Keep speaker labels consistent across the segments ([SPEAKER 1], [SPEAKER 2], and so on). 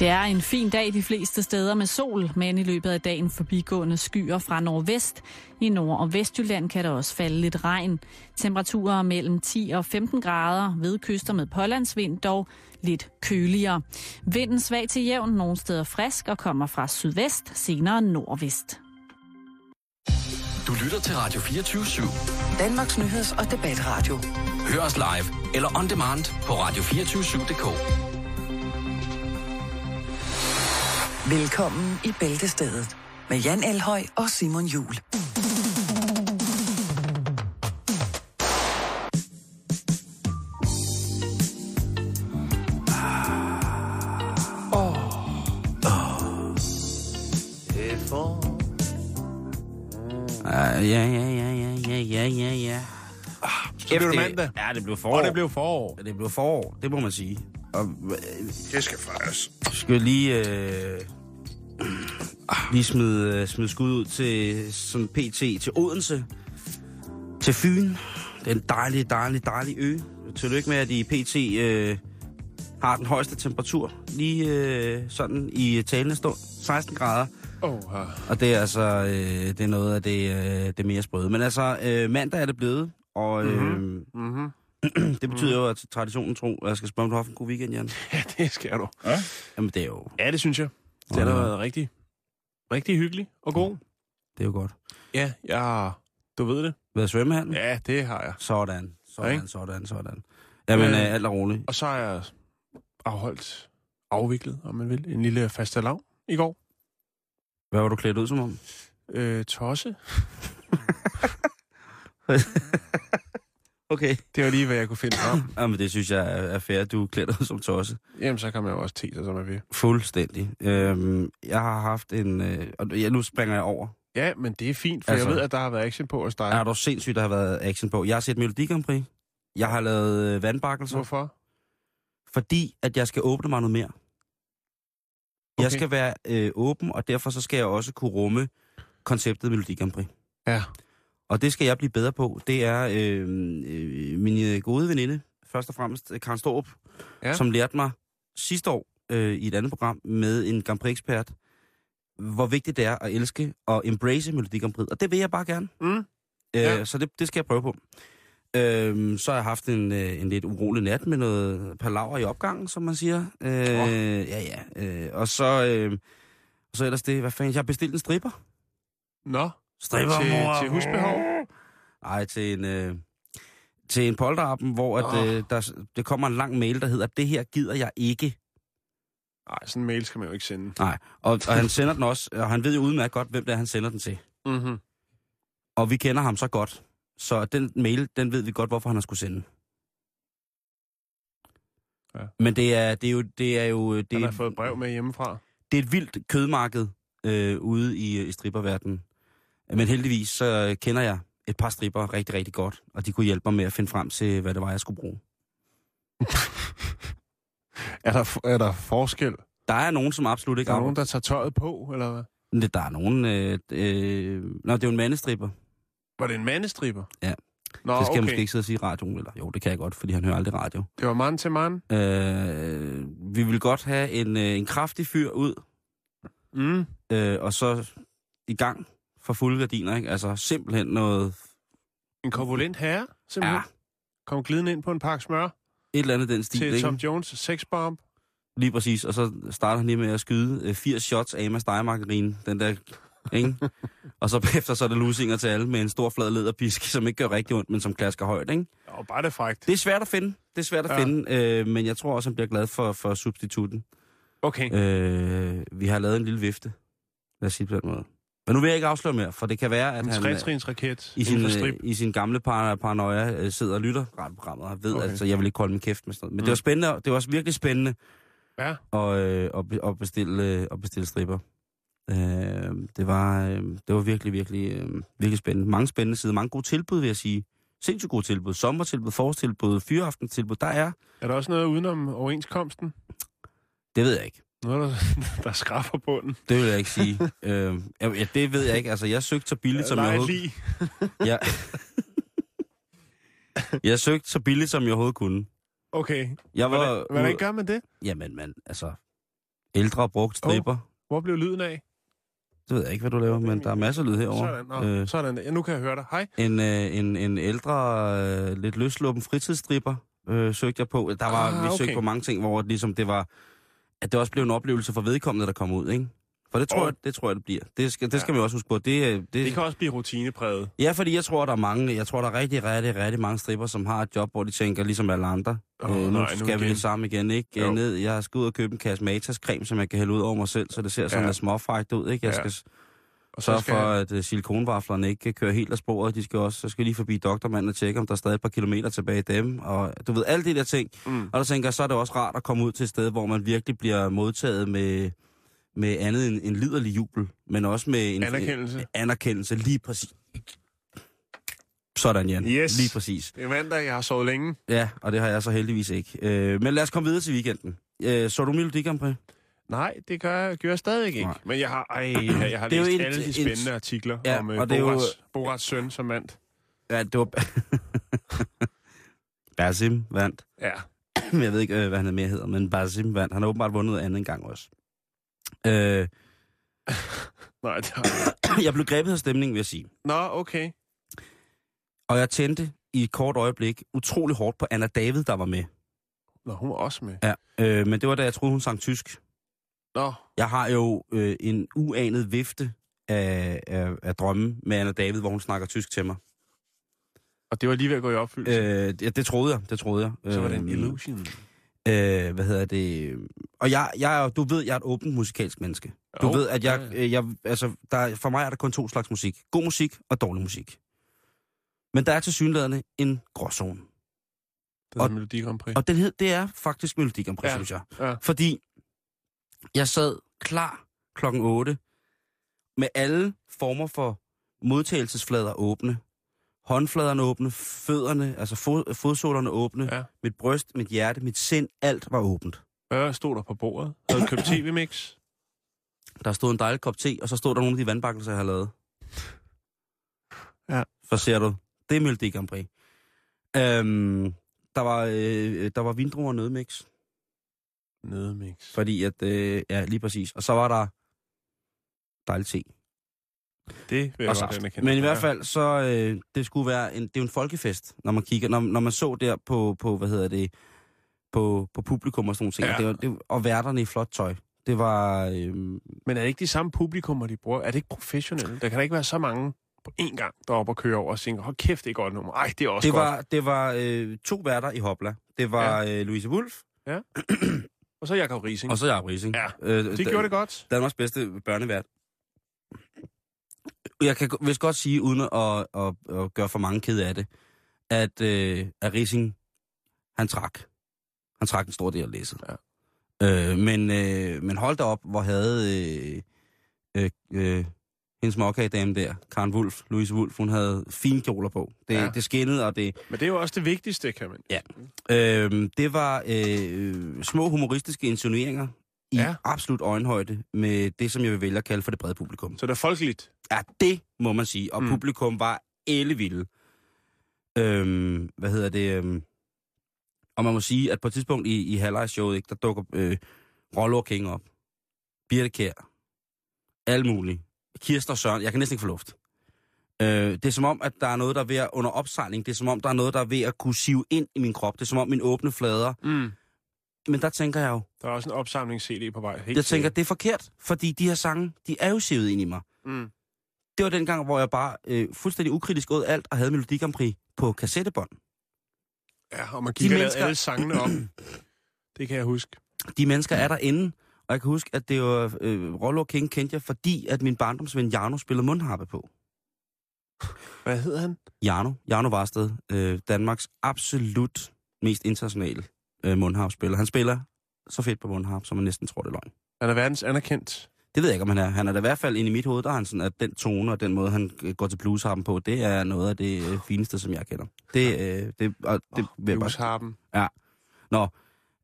[SPEAKER 1] Det er en fin dag de fleste steder med sol, men i løbet af dagen forbigående skyer fra nordvest. I Nord- og Vestjylland kan der også falde lidt regn. Temperaturer mellem 10 og 15 grader ved kyster med pålandsvind, dog lidt køligere. Vinden svag til jævn, nogle steder frisk og kommer fra sydvest, senere nordvest.
[SPEAKER 2] Du lytter til Radio 24 /7.
[SPEAKER 3] Danmarks Nyheds- og Debatradio.
[SPEAKER 2] Hør os live eller on demand på radio247.dk.
[SPEAKER 3] Velkommen i Bæltestedet med Jan Elhøj og Simon Jul.
[SPEAKER 4] Ja, ja, ja, ja, ja, ja, ja, ja.
[SPEAKER 5] Så blev det mandag.
[SPEAKER 4] Ja, det blev forår.
[SPEAKER 5] Og det blev forår.
[SPEAKER 4] Ja, det blev forår, det må man sige. Og øh,
[SPEAKER 5] Det skal fejres.
[SPEAKER 4] skal lige, øh, lige smide, øh, smide skud ud til sådan PT til Odense, til Fyn. Det er en dejlig, dejlig, dejlig ø. Tillykke med, at I PT øh, har den højeste temperatur. Lige øh, sådan i talende stund. 16 grader.
[SPEAKER 5] Oh,
[SPEAKER 4] Og det er altså øh, det er noget af det, øh, det mere sprøde. Men altså, øh, mandag er det blevet, og øh,
[SPEAKER 5] mm-hmm. Mm-hmm.
[SPEAKER 4] det betyder jo, at traditionen tro, at jeg skal spørge, om du har haft en god weekend, Jan.
[SPEAKER 5] Ja, det skal du.
[SPEAKER 4] Jamen, det er jo,
[SPEAKER 5] Ja, det synes jeg. Det har været rigtig, rigtig hyggelig og god.
[SPEAKER 4] det er jo godt.
[SPEAKER 5] Ja, jeg... Du ved det.
[SPEAKER 4] Været i svømmehallen?
[SPEAKER 5] Ja, det har jeg.
[SPEAKER 4] Sådan, sådan,
[SPEAKER 5] Ikke?
[SPEAKER 4] sådan, sådan. Jamen,
[SPEAKER 5] Øh.
[SPEAKER 4] øh, alt er roligt.
[SPEAKER 5] Og så har jeg afholdt, afviklet, om man vil, en lille fastelavn i går.
[SPEAKER 4] Hvad var du klædt ud som om?
[SPEAKER 5] Øh, tosse.
[SPEAKER 4] Okay.
[SPEAKER 5] Det var lige, hvad jeg kunne finde frem.
[SPEAKER 4] Jamen, det synes jeg er, er fair, du er klædt ud som tosse.
[SPEAKER 5] Jamen, så kan man jo også te sig, som man vil.
[SPEAKER 4] Fuldstændig. Øhm, jeg har haft en... Øh, og ja, nu springer jeg over.
[SPEAKER 5] Ja, men det er fint, for
[SPEAKER 4] Altså-
[SPEAKER 5] jeg ved, at der har været action på hos dig.
[SPEAKER 4] Er du sindssygt, der har været action på? Jeg har set Melodi Grand Prix. Jeg har lavet øh, vandbakkelser.
[SPEAKER 5] Hvorfor?
[SPEAKER 4] fordi at jeg skal åbne mig noget mere. Okay. Jeg skal være øh, åben, og derfor så skal jeg også kunne rumme konceptet Melodi Grand Prix.
[SPEAKER 5] Ja.
[SPEAKER 4] Og det skal jeg blive bedre på. Det er øh, øh, min øh, gode veninde, først og fremmest øh, Karen Storup, ja. Som lærte mig sidste år øh, i et andet program med en Grand Prix-ekspert, hvor vigtigt det er at elske og embrace Melodi Grand Prix. Og det vil jeg bare gerne.
[SPEAKER 5] Mm.
[SPEAKER 4] Øh,
[SPEAKER 5] Ja.
[SPEAKER 4] Så det, det skal jeg prøve på. Øhm, så har jeg haft en, øh, en lidt urolig nat med noget palaver i opgangen, som man siger. Øh, Ja, ja. Øh, og så, øh, og så ellers det, hvad fanden, jeg har bestilt en stripper.
[SPEAKER 5] Nå,
[SPEAKER 4] Stripper,
[SPEAKER 5] til,
[SPEAKER 4] mor.
[SPEAKER 5] til husbehov.
[SPEAKER 4] Nej, til en, øh, til en polterappen, hvor at, øh, der, der kommer en lang mail, der hedder, det her gider jeg ikke.
[SPEAKER 5] Nej, sådan en mail skal man jo ikke sende.
[SPEAKER 4] Nej, og, og han sender den også, og han ved jo udmærket godt, hvem det er, han sender den til.
[SPEAKER 5] Mm-hmm.
[SPEAKER 4] Og vi kender ham så godt, så den mail, den ved vi godt, hvorfor han har skulle sende.
[SPEAKER 5] Ja.
[SPEAKER 4] Men det er, det er jo, det er jo, det,
[SPEAKER 5] Han har fået et brev med hjemmefra.
[SPEAKER 4] det er et vildt kødmarked øh, ude i, i stripperverdenen. Men heldigvis så kender jeg et par stripper rigtig, rigtig godt, og de kunne hjælpe mig med at finde frem til, hvad det var, jeg skulle bruge.
[SPEAKER 5] Er der, er der forskel?
[SPEAKER 4] Der er nogen, som absolut ikke
[SPEAKER 5] Der er nogen, der tager tøjet på, eller hvad?
[SPEAKER 4] Der, der er nogen... Øh, øh, nå, det er jo en mandestripper.
[SPEAKER 5] Var det en mandestriber?
[SPEAKER 4] Ja.
[SPEAKER 5] Nå,
[SPEAKER 4] det skal
[SPEAKER 5] okay.
[SPEAKER 4] jeg måske ikke sidde og sige i radioen, eller jo, det kan jeg godt, fordi han hører aldrig radio.
[SPEAKER 5] Det var mand til mand.
[SPEAKER 4] Øh, vi vil godt have en, øh, en kraftig fyr ud,
[SPEAKER 5] Mm.
[SPEAKER 4] øh, og så i gang for fulde gardiner, ikke? Altså simpelthen noget...
[SPEAKER 5] En korpulent herre, simpelthen.
[SPEAKER 4] Ja.
[SPEAKER 5] Kom glidende ind på en pakke smør
[SPEAKER 4] et eller andet den stil,
[SPEAKER 5] til
[SPEAKER 4] ikke?
[SPEAKER 5] Tom Jones sexbomb.
[SPEAKER 4] Lige præcis, og så starter han lige med at skyde øh, 80 shots af med stegemargarine, den der, ikke? og så bagefter så er der lusinger til alle med en stor flad læderpisk, som ikke gør rigtig ondt, men som klasker højt, ikke?
[SPEAKER 5] Og bare det frækt.
[SPEAKER 4] Det er svært at finde, det er svært at ja. Finde, øh, men jeg tror også, han bliver glad for, for substitutten.
[SPEAKER 5] Okay.
[SPEAKER 4] Øh, vi har lavet en lille vifte, lad os sige på den måde. Men nu vil jeg ikke afsløre mere, for det kan være, at
[SPEAKER 5] En
[SPEAKER 4] han øh,
[SPEAKER 5] raket
[SPEAKER 4] i sin, øh, i sin gamle par, paranoia øh, sidder og lytter radioprogrammet og ved, okay. At så jeg vil ikke holde min kæft med sådan noget. Men mm. det var spændende, det var også virkelig spændende
[SPEAKER 5] Ja.
[SPEAKER 4] at, øh, at, be- at, bestille, at bestille stripper. Øh, det, var, øh, det var virkelig, virkelig, øh, virkelig spændende. Mange spændende sider, mange gode tilbud, vil jeg sige. Sindssygt gode tilbud. Sommertilbud, forårstilbud, fyraftenstilbud. Der er,
[SPEAKER 5] Er der også noget udenom overenskomsten?
[SPEAKER 4] det ved jeg ikke.
[SPEAKER 5] Noget, der, der skraffer bunden?
[SPEAKER 4] Det vil jeg ikke sige. øh, ja, det ved jeg ikke. Altså, jeg søgte så billigt, som jeg overhovedet. Ja. jeg søgte så billigt, som jeg overhovedet kunne.
[SPEAKER 5] Okay.
[SPEAKER 4] Jeg var...
[SPEAKER 5] Hvordan, hvordan gør man det?
[SPEAKER 4] Jamen, man, altså... ældre brugt stripper. Oh.
[SPEAKER 5] Hvor blev lyden af?
[SPEAKER 4] Det ved jeg ikke, hvad du laver, men der er masser af lyd herovre.
[SPEAKER 5] Sådan, Nå,
[SPEAKER 4] Øh,
[SPEAKER 5] sådan. Ja, nu kan jeg høre dig. Hej.
[SPEAKER 4] en, øh, en, en ældre, øh, lidt løsluppen fritidsstripper øh, søgte jeg på. Der var,
[SPEAKER 5] Ah,
[SPEAKER 4] vi søgte
[SPEAKER 5] okay.
[SPEAKER 4] på mange ting, hvor ligesom det var, at det også blev en oplevelse for vedkommende, der kom ud, ikke? For det tror,
[SPEAKER 5] Åh.
[SPEAKER 4] jeg, det tror jeg, det bliver. Det skal, det skal man også huske på. Det, øh, det,
[SPEAKER 5] Det kan også blive rutinepræget.
[SPEAKER 4] Ja, fordi jeg tror, der er mange, jeg tror, der er rigtig, rigtig, rigtig mange stripper, som har et job, hvor de tænker, ligesom alle andre.
[SPEAKER 5] Åh,
[SPEAKER 4] øh, nu
[SPEAKER 5] nej, nu
[SPEAKER 4] skal vi
[SPEAKER 5] igen.
[SPEAKER 4] det samme igen, ikke?
[SPEAKER 5] Jo.
[SPEAKER 4] Jo. Ned, jeg skal ud og købe en kasse Matas-creme, som jeg kan hælde ud over mig selv, så det ser sådan
[SPEAKER 5] Ja.
[SPEAKER 4] lidt småfrækt ud, ikke? Jeg
[SPEAKER 5] Ja.
[SPEAKER 4] skal
[SPEAKER 5] Og skal
[SPEAKER 4] for, at uh, silikonvaflerne ikke kører helt af sporet. De skal også, så skal lige forbi doktormanden og tjekke, om der er stadig et par kilometer tilbage i dem. Og du ved, alle de der ting.
[SPEAKER 5] Mm.
[SPEAKER 4] Og der tænker jeg, så er det også rart at komme ud til et sted, hvor man virkelig bliver modtaget med, med andet end en liderlig jubel, men også med en
[SPEAKER 5] Anerkendelse.
[SPEAKER 4] En, anerkendelse, lige præcis. Sådan, Jan.
[SPEAKER 5] Yes.
[SPEAKER 4] Lige præcis.
[SPEAKER 5] Det er mandag, jeg har sovet længe.
[SPEAKER 4] Ja, og det har jeg så heldigvis ikke. Øh, men lad os komme videre til weekenden. Øh, så du Melodi Grand Prix?
[SPEAKER 5] Nej, det gør jeg, gør jeg stadig ikke.
[SPEAKER 4] Nej.
[SPEAKER 5] Men jeg har, ej, jeg har
[SPEAKER 4] Det er jo
[SPEAKER 5] læst
[SPEAKER 4] en-
[SPEAKER 5] alle de
[SPEAKER 4] en-
[SPEAKER 5] spændende artikler
[SPEAKER 4] Ja,
[SPEAKER 5] om uh,
[SPEAKER 4] og er jo-
[SPEAKER 5] Borats, Borats søn som mand.
[SPEAKER 4] Ja, det var... Basim vandt.
[SPEAKER 5] Ja.
[SPEAKER 4] Jeg ved ikke, øh, hvad han er mere hedder, men Basim vandt. Han har åbenbart vundet andet en gang også. Øh,
[SPEAKER 5] Nej, det har...
[SPEAKER 4] jeg blev grebet af stemningen, vil jeg sige.
[SPEAKER 5] Nå, okay.
[SPEAKER 4] Og jeg tændte i et kort øjeblik utrolig hårdt på Anna David, der var med.
[SPEAKER 5] Nå, hun var også med.
[SPEAKER 4] Ja. Øh, men det var da jeg troede, hun sang tysk.
[SPEAKER 5] Nå,
[SPEAKER 4] Jeg har jo øh, en uanet vifte af, af, af drømme med Anna David, hvor hun snakker tysk til mig.
[SPEAKER 5] og det var lige ved at gå i opfyldelse.
[SPEAKER 4] Øh, ja, det troede jeg, det troede jeg.
[SPEAKER 5] så var det en
[SPEAKER 4] Øh,
[SPEAKER 5] illusion.
[SPEAKER 4] Øh, hvad hedder det? Og jeg, jeg, du ved, jeg er et åbent musikalsk menneske. Du
[SPEAKER 5] Jo,
[SPEAKER 4] ved, at jeg,
[SPEAKER 5] ja, ja.
[SPEAKER 4] jeg altså, der, for mig er der kun to slags musik. God musik og dårlig musik. Men der er til synlædende en gråzone.
[SPEAKER 5] Det er
[SPEAKER 4] og-
[SPEAKER 5] Melodi Grand Prix.
[SPEAKER 4] Og den hed, det er faktisk Melodi Grand Prix,
[SPEAKER 5] ja.
[SPEAKER 4] synes jeg.
[SPEAKER 5] Ja.
[SPEAKER 4] Fordi jeg sad klar klokken 8 med alle former for modtagelsesflader åbne. Håndfladerne åbne, fødderne, altså fod, fodsålerne åbne,
[SPEAKER 5] Ja.
[SPEAKER 4] mit bryst, mit hjerte, mit sind, alt var åbent.
[SPEAKER 5] Hvad stod der på bordet? Havde du købt tv-mix?
[SPEAKER 4] Der stod en dejlig kop te, og så stod der nogle af de vandbakkelser, jeg har lavet.
[SPEAKER 5] Ja.
[SPEAKER 4] For ser du, det er Melodi Grand Prix. Øhm, der var, øh, der var vindruer og nødmix,
[SPEAKER 5] Nødmix.
[SPEAKER 4] fordi at, øh, ja, lige præcis. Og så var der dejlig te.
[SPEAKER 5] Det vil jeg godt anerkende.
[SPEAKER 4] Men i hvert
[SPEAKER 5] Ja.
[SPEAKER 4] fald, så øh, det skulle være en, det er jo en folkefest, når man kigger, når, når man så der på, på hvad hedder det, på, på publikum og sådan nogle ting.
[SPEAKER 5] Ja.
[SPEAKER 4] Ja. Det var, det, og værterne i flot tøj. Det var, øh,
[SPEAKER 5] Men er det ikke de samme publikummer, de bruger? Er det ikke professionelle? Der kan da ikke være så mange på én gang, der er oppe og kører over og tænker, hold kæft, det er godt nummer. Ej, det er også
[SPEAKER 4] det
[SPEAKER 5] godt.
[SPEAKER 4] var, det var øh, to værter i Hopla. Det var ja. øh, Louise Wolf,
[SPEAKER 5] Og så Jacob Rising.
[SPEAKER 4] og så Jacob Rising.
[SPEAKER 5] Ja,
[SPEAKER 4] øh,
[SPEAKER 5] de gjorde det godt.
[SPEAKER 4] Danmarks bedste børnevært. Jeg kan vist godt sige, uden at, at, at gøre for mange ked af det, at, øh, at Rising, han trak. Han trak en stor del af læsset.
[SPEAKER 5] Ja.
[SPEAKER 4] Øh, men, øh, men hold da op, hvor havde øh, øh, øh, hendes mokkagedame der, Karen Wolf, Louise Wolf, hun havde fine kjoler på. Det,
[SPEAKER 5] Ja.
[SPEAKER 4] det skinnede, og det,
[SPEAKER 5] Men det er jo også det vigtigste, kan man.
[SPEAKER 4] Ja. øh, det var øh, små humoristiske insinueringer i
[SPEAKER 5] Ja.
[SPEAKER 4] absolut øjenhøjde med det, som jeg vil vælge at kalde for det brede publikum.
[SPEAKER 5] Så det er folkeligt.
[SPEAKER 4] Ja, det må man sige. Og
[SPEAKER 5] Mm.
[SPEAKER 4] publikum var ellevilde. Øhm, hvad hedder det? Øhm, og man må sige, at på et tidspunkt i, i halvlejshowet, ikke, der dukker øh, Rollo King op. Birte Kjær. Alle mulige. Kirsten og Søren. Jeg kan næsten ikke få luft. Øh, det er som om, at der er noget, der er ved at under opsejling. Det er som om, der er noget, der er ved at kunne sive ind i min krop. Det er som om min åbne flader.
[SPEAKER 5] Mm.
[SPEAKER 4] Men der tænker jeg jo,
[SPEAKER 5] Der er også en opsamlings-CD på vej. Helt
[SPEAKER 4] jeg tænker, det er forkert. Fordi de her sange, de er jo sivet ind i mig.
[SPEAKER 5] Mm.
[SPEAKER 4] det var den gang, hvor jeg bare øh, fuldstændig ukritisk åd alt og havde Melodi Grand Prix på kassettebånd.
[SPEAKER 5] Ja, og man kigger
[SPEAKER 4] mennesker-
[SPEAKER 5] mennesker... alle sangene op. Det kan jeg huske.
[SPEAKER 4] De mennesker er derinde, og jeg kan huske, at det var øh, Rollo King kendte jeg, fordi at min barndomsven Jarno spillede mundharpe på.
[SPEAKER 5] Hvad hedder han?
[SPEAKER 4] Jarno, Jarno Varsted, øh, Danmarks absolut mest internationale øh, mundharpspiller. Han spiller så fedt på mundharp, som man næsten tror, det er løgn.
[SPEAKER 5] Han er verdens anerkendt.
[SPEAKER 4] Det ved jeg ikke, om han er. Han er da i hvert fald inde i mit hoved, der er han sådan, at den tone og den måde, han øh, går til bluesharpen på, det er noget af det øh, fineste, som jeg kender. Det, øh, det, og det
[SPEAKER 5] Oh, Bluesharpen.
[SPEAKER 4] Nå,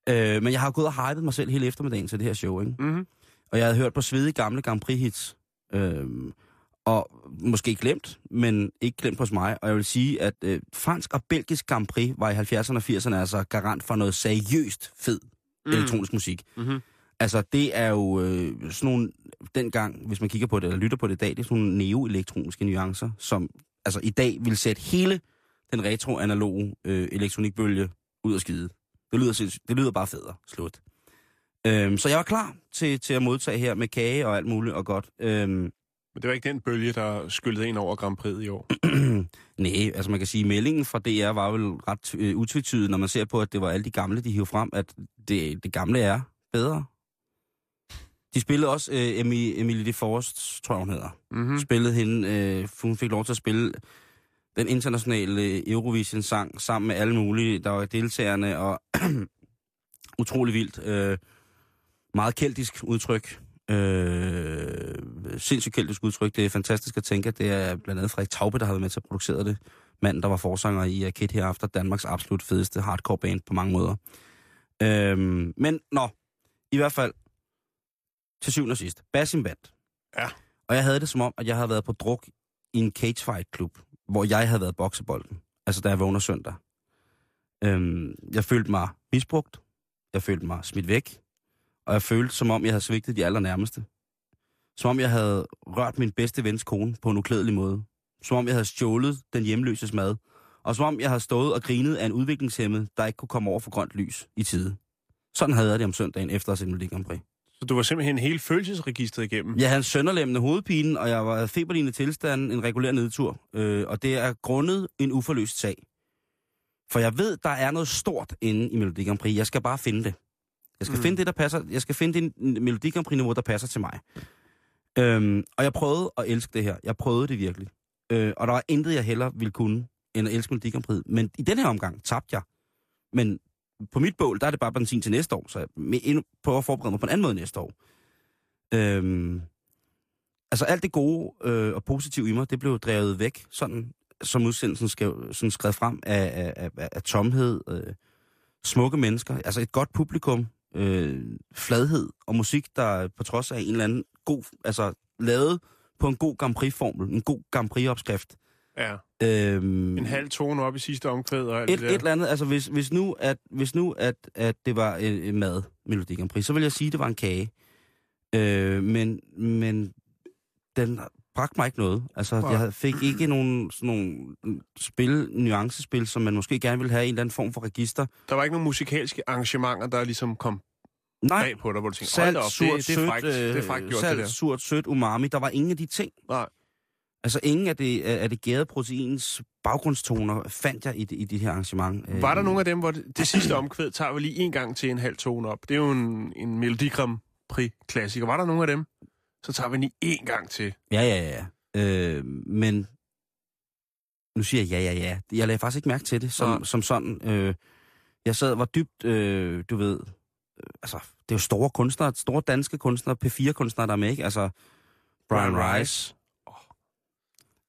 [SPEAKER 4] øh, men jeg har gået og hypet mig selv hele eftermiddagen til det her show, ikke?
[SPEAKER 5] Mm-hmm.
[SPEAKER 4] Og jeg havde hørt på svedige gamle Grand Prix hits. Øh, og måske glemt, men ikke glemt hos mig. Og jeg vil sige, at øh, fransk og belgisk Grand Prix var i 70'erne og 80'erne altså garant for noget seriøst fed mm. elektronisk musik.
[SPEAKER 5] Mm-hmm.
[SPEAKER 4] Altså, det er jo øh, sådan nogle, dengang, hvis man kigger på det, eller lytter på det i dag, det er sådan nogle neoelektroniske nuancer, som altså i dag vil sætte hele den retro-analoge øh, elektronikbølge ud af skide. Det lyder, det lyder bare federe. Slut. Øhm, så jeg var klar til, til at modtage her med kage og alt muligt og godt. Øhm,
[SPEAKER 5] Men det var ikke den bølge, der skyllede ind over Grand Prix i år.
[SPEAKER 4] Nej, altså man kan sige, at meldingen fra DR var vel ret øh, utvetydig, når man ser på, at det var alle de gamle, de hiver frem, at det, det gamle er bedre. De spillede også øh, Emily, Emily de Forest, tror jeg hun hedder.
[SPEAKER 5] Mm-hmm.
[SPEAKER 4] Spillede hende, øh, hun fik lov til at spille den internationale Eurovision-sang sammen med alle mulige, der var deltagerne, og utrolig vildt. Øh, meget keltisk udtryk. Øh, sindssygt keltisk udtryk. Det er fantastisk at tænke, at det er blandt andet Frederik Taube, der har været med til at producere det. Manden, der var forsanger i Arcade Hereafter, Danmarks absolut fedeste hardcore band på mange måder. Øh, men, nå, i hvert fald, til syvende og sidst, Basim Band.
[SPEAKER 5] Ja.
[SPEAKER 4] Og jeg havde det som om, at jeg havde været på druk i en cagefight-klub, hvor jeg havde været boksebolden. Altså, da jeg vågner søndag. Øhm, jeg følte mig misbrugt. Jeg følte mig smidt væk. Og jeg følte, som om jeg havde svigtet de allernærmeste. Som om jeg havde rørt min bedste vens kone på en uklædelig måde. Som om jeg havde stjålet den hjemløses mad. Og som om jeg havde stået og grinet af en udviklingshemmet, der ikke kunne komme over for grønt lys i tide. Sådan havde jeg det om søndagen efter at se Melodi Grand Prix.
[SPEAKER 5] Så du var simpelthen hele følelsesregistret igennem.
[SPEAKER 4] Jeg havde en sønderlemmende hovedpine, og jeg var feberlignende tilstand, en regulær nedtur. Øh, og det er grundet en uforløst sag. For jeg ved, der er noget stort inde i Melodi Grand Prix. Jeg skal bare finde det. Jeg skal
[SPEAKER 5] Mm.
[SPEAKER 4] finde det, der passer. Jeg skal finde det Melodi Grand Prix-niveau, der passer til mig. Øhm, og jeg prøvede at elske det her. Jeg prøvede det virkelig. Øh, og der var intet, jeg heller ville kunne, end at elske Melodi Grand Prix. Men i den her omgang tabte jeg. Men på mit bål, der er det bare benzin til næste år, så jeg endnu prøver at forberede mig på en anden måde næste år. Øhm, altså alt det gode øh, og positive i mig, det blev drevet væk, sådan som udsendelsen skrev, sådan skrev frem af, af, af, af tomhed, øh, smukke mennesker, altså et godt publikum, øh, fladhed og musik, der på trods af en eller anden god, altså lavet på en god Grand Prix-formel, en god Grand Prix-opskrift.
[SPEAKER 5] Ja.
[SPEAKER 4] Øhm,
[SPEAKER 5] En halv tone op i sidste omkvæd og alt
[SPEAKER 4] et,
[SPEAKER 5] det der.
[SPEAKER 4] et eller andet, altså hvis, hvis nu, at, hvis nu at, at det var en, en mad, Melodi Grand Prix, så vil jeg sige, at det var en kage. Øh, men, men den bragte mig ikke noget. Altså,
[SPEAKER 5] Nej.
[SPEAKER 4] jeg fik ikke nogen, sådan nogle spil, nuancespil, som man måske gerne ville have i en eller anden form for register.
[SPEAKER 5] Der var ikke nogen musikalske arrangementer, der ligesom kom
[SPEAKER 4] Nej,
[SPEAKER 5] bag på dig, hvor du tænkte,
[SPEAKER 4] salt,
[SPEAKER 5] op,
[SPEAKER 4] surt,
[SPEAKER 5] det, det, er
[SPEAKER 4] sødt,
[SPEAKER 5] frækt, det er frækt
[SPEAKER 4] øh,
[SPEAKER 5] gjort,
[SPEAKER 4] salt,
[SPEAKER 5] det der.
[SPEAKER 4] surt, sødt, umami. Der var ingen af de ting.
[SPEAKER 5] Nej.
[SPEAKER 4] Altså, ingen af det, af det gærede proteins baggrundstoner fandt jeg i i det her arrangement.
[SPEAKER 5] Var der
[SPEAKER 4] Øh,
[SPEAKER 5] nogle af dem, hvor det, det sidste omkvæd tager vi lige en gang til en halv tone op? Det er jo en, en Melodi Grand Prix-klassiker. Var der nogle af dem? Så tager vi lige en gang til.
[SPEAKER 4] Ja, ja, ja. Øh, men nu siger jeg ja, ja, ja. Jeg lagde faktisk ikke mærke til det som,
[SPEAKER 5] Nej.
[SPEAKER 4] som sådan. Øh, jeg sad og var dybt, øh, du ved, øh, altså, det er jo store kunstnere, store danske kunstnere, P4-kunstnere, der er med, ikke? Altså, Brian,
[SPEAKER 5] Brian
[SPEAKER 4] Rice,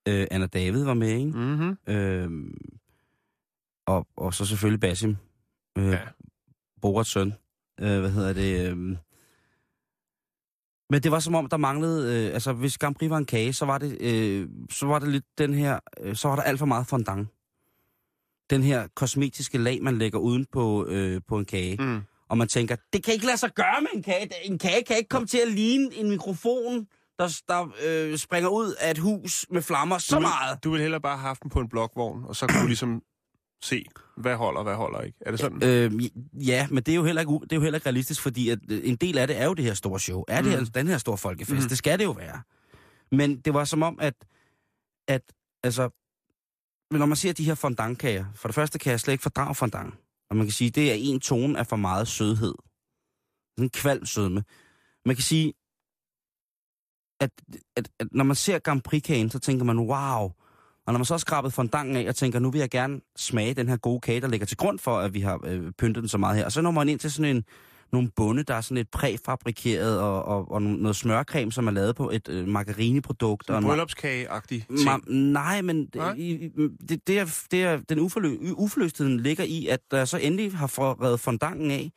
[SPEAKER 4] øh, Anna David var med, ikke?
[SPEAKER 5] Mm-hmm.
[SPEAKER 4] Øh, og, og så selvfølgelig Basim, øh,
[SPEAKER 5] Ja.
[SPEAKER 4] Borats søn. Øh, hvad hedder det? Øh, men det var som om, der manglede... Øh, altså, hvis Grand Prix var en kage, så var det, øh, så var det lidt den her... Øh, så var der alt for meget fondant. Den her kosmetiske lag, man lægger uden på, øh, på en kage.
[SPEAKER 5] Mm.
[SPEAKER 4] Og man tænker, det kan ikke lade sig gøre med en kage. En kage kan ikke komme til at ligne en mikrofon, der, der øh, springer ud af et hus med flammer så
[SPEAKER 5] du vil,
[SPEAKER 4] meget.
[SPEAKER 5] Du ville hellere bare have haft dem på en blokvogn, og så kunne du ligesom se, hvad holder, hvad holder ikke. Er det sådan?
[SPEAKER 4] Øh, ja, men det er, jo heller ikke, det er jo heller ikke realistisk, fordi at øh, en del af det er jo det her store show. Er det her, den her store folkefest?
[SPEAKER 5] Mm.
[SPEAKER 4] Det skal det jo være. Men det var som om, at, at altså, når man ser de her fondantkager, for det første kan jeg slet ikke fordrage fondant. Og man kan sige, det er en tone af for meget sødhed. Sådan en kvalm sødme. Man kan sige, at, at, at når man ser Grand Prix-kagen, så tænker man, wow. Og når man så har skrabet fondanten af og tænker, nu vil jeg gerne smage den her gode kage, der ligger til grund for, at vi har øh, pyntet den så meget her. Og så når man ind til sådan en, nogle bunde, der er sådan lidt præfabrikeret, og, og, og noget smørcreme, som er lavet på et øh, margarineprodukt. og
[SPEAKER 5] En bryllupskage-agtig.
[SPEAKER 4] Ma- nej, men
[SPEAKER 5] Nej?
[SPEAKER 4] i, det, det, er, det er, den uforlø, uforløstheden ligger i, at der så endelig har forredet fondanten af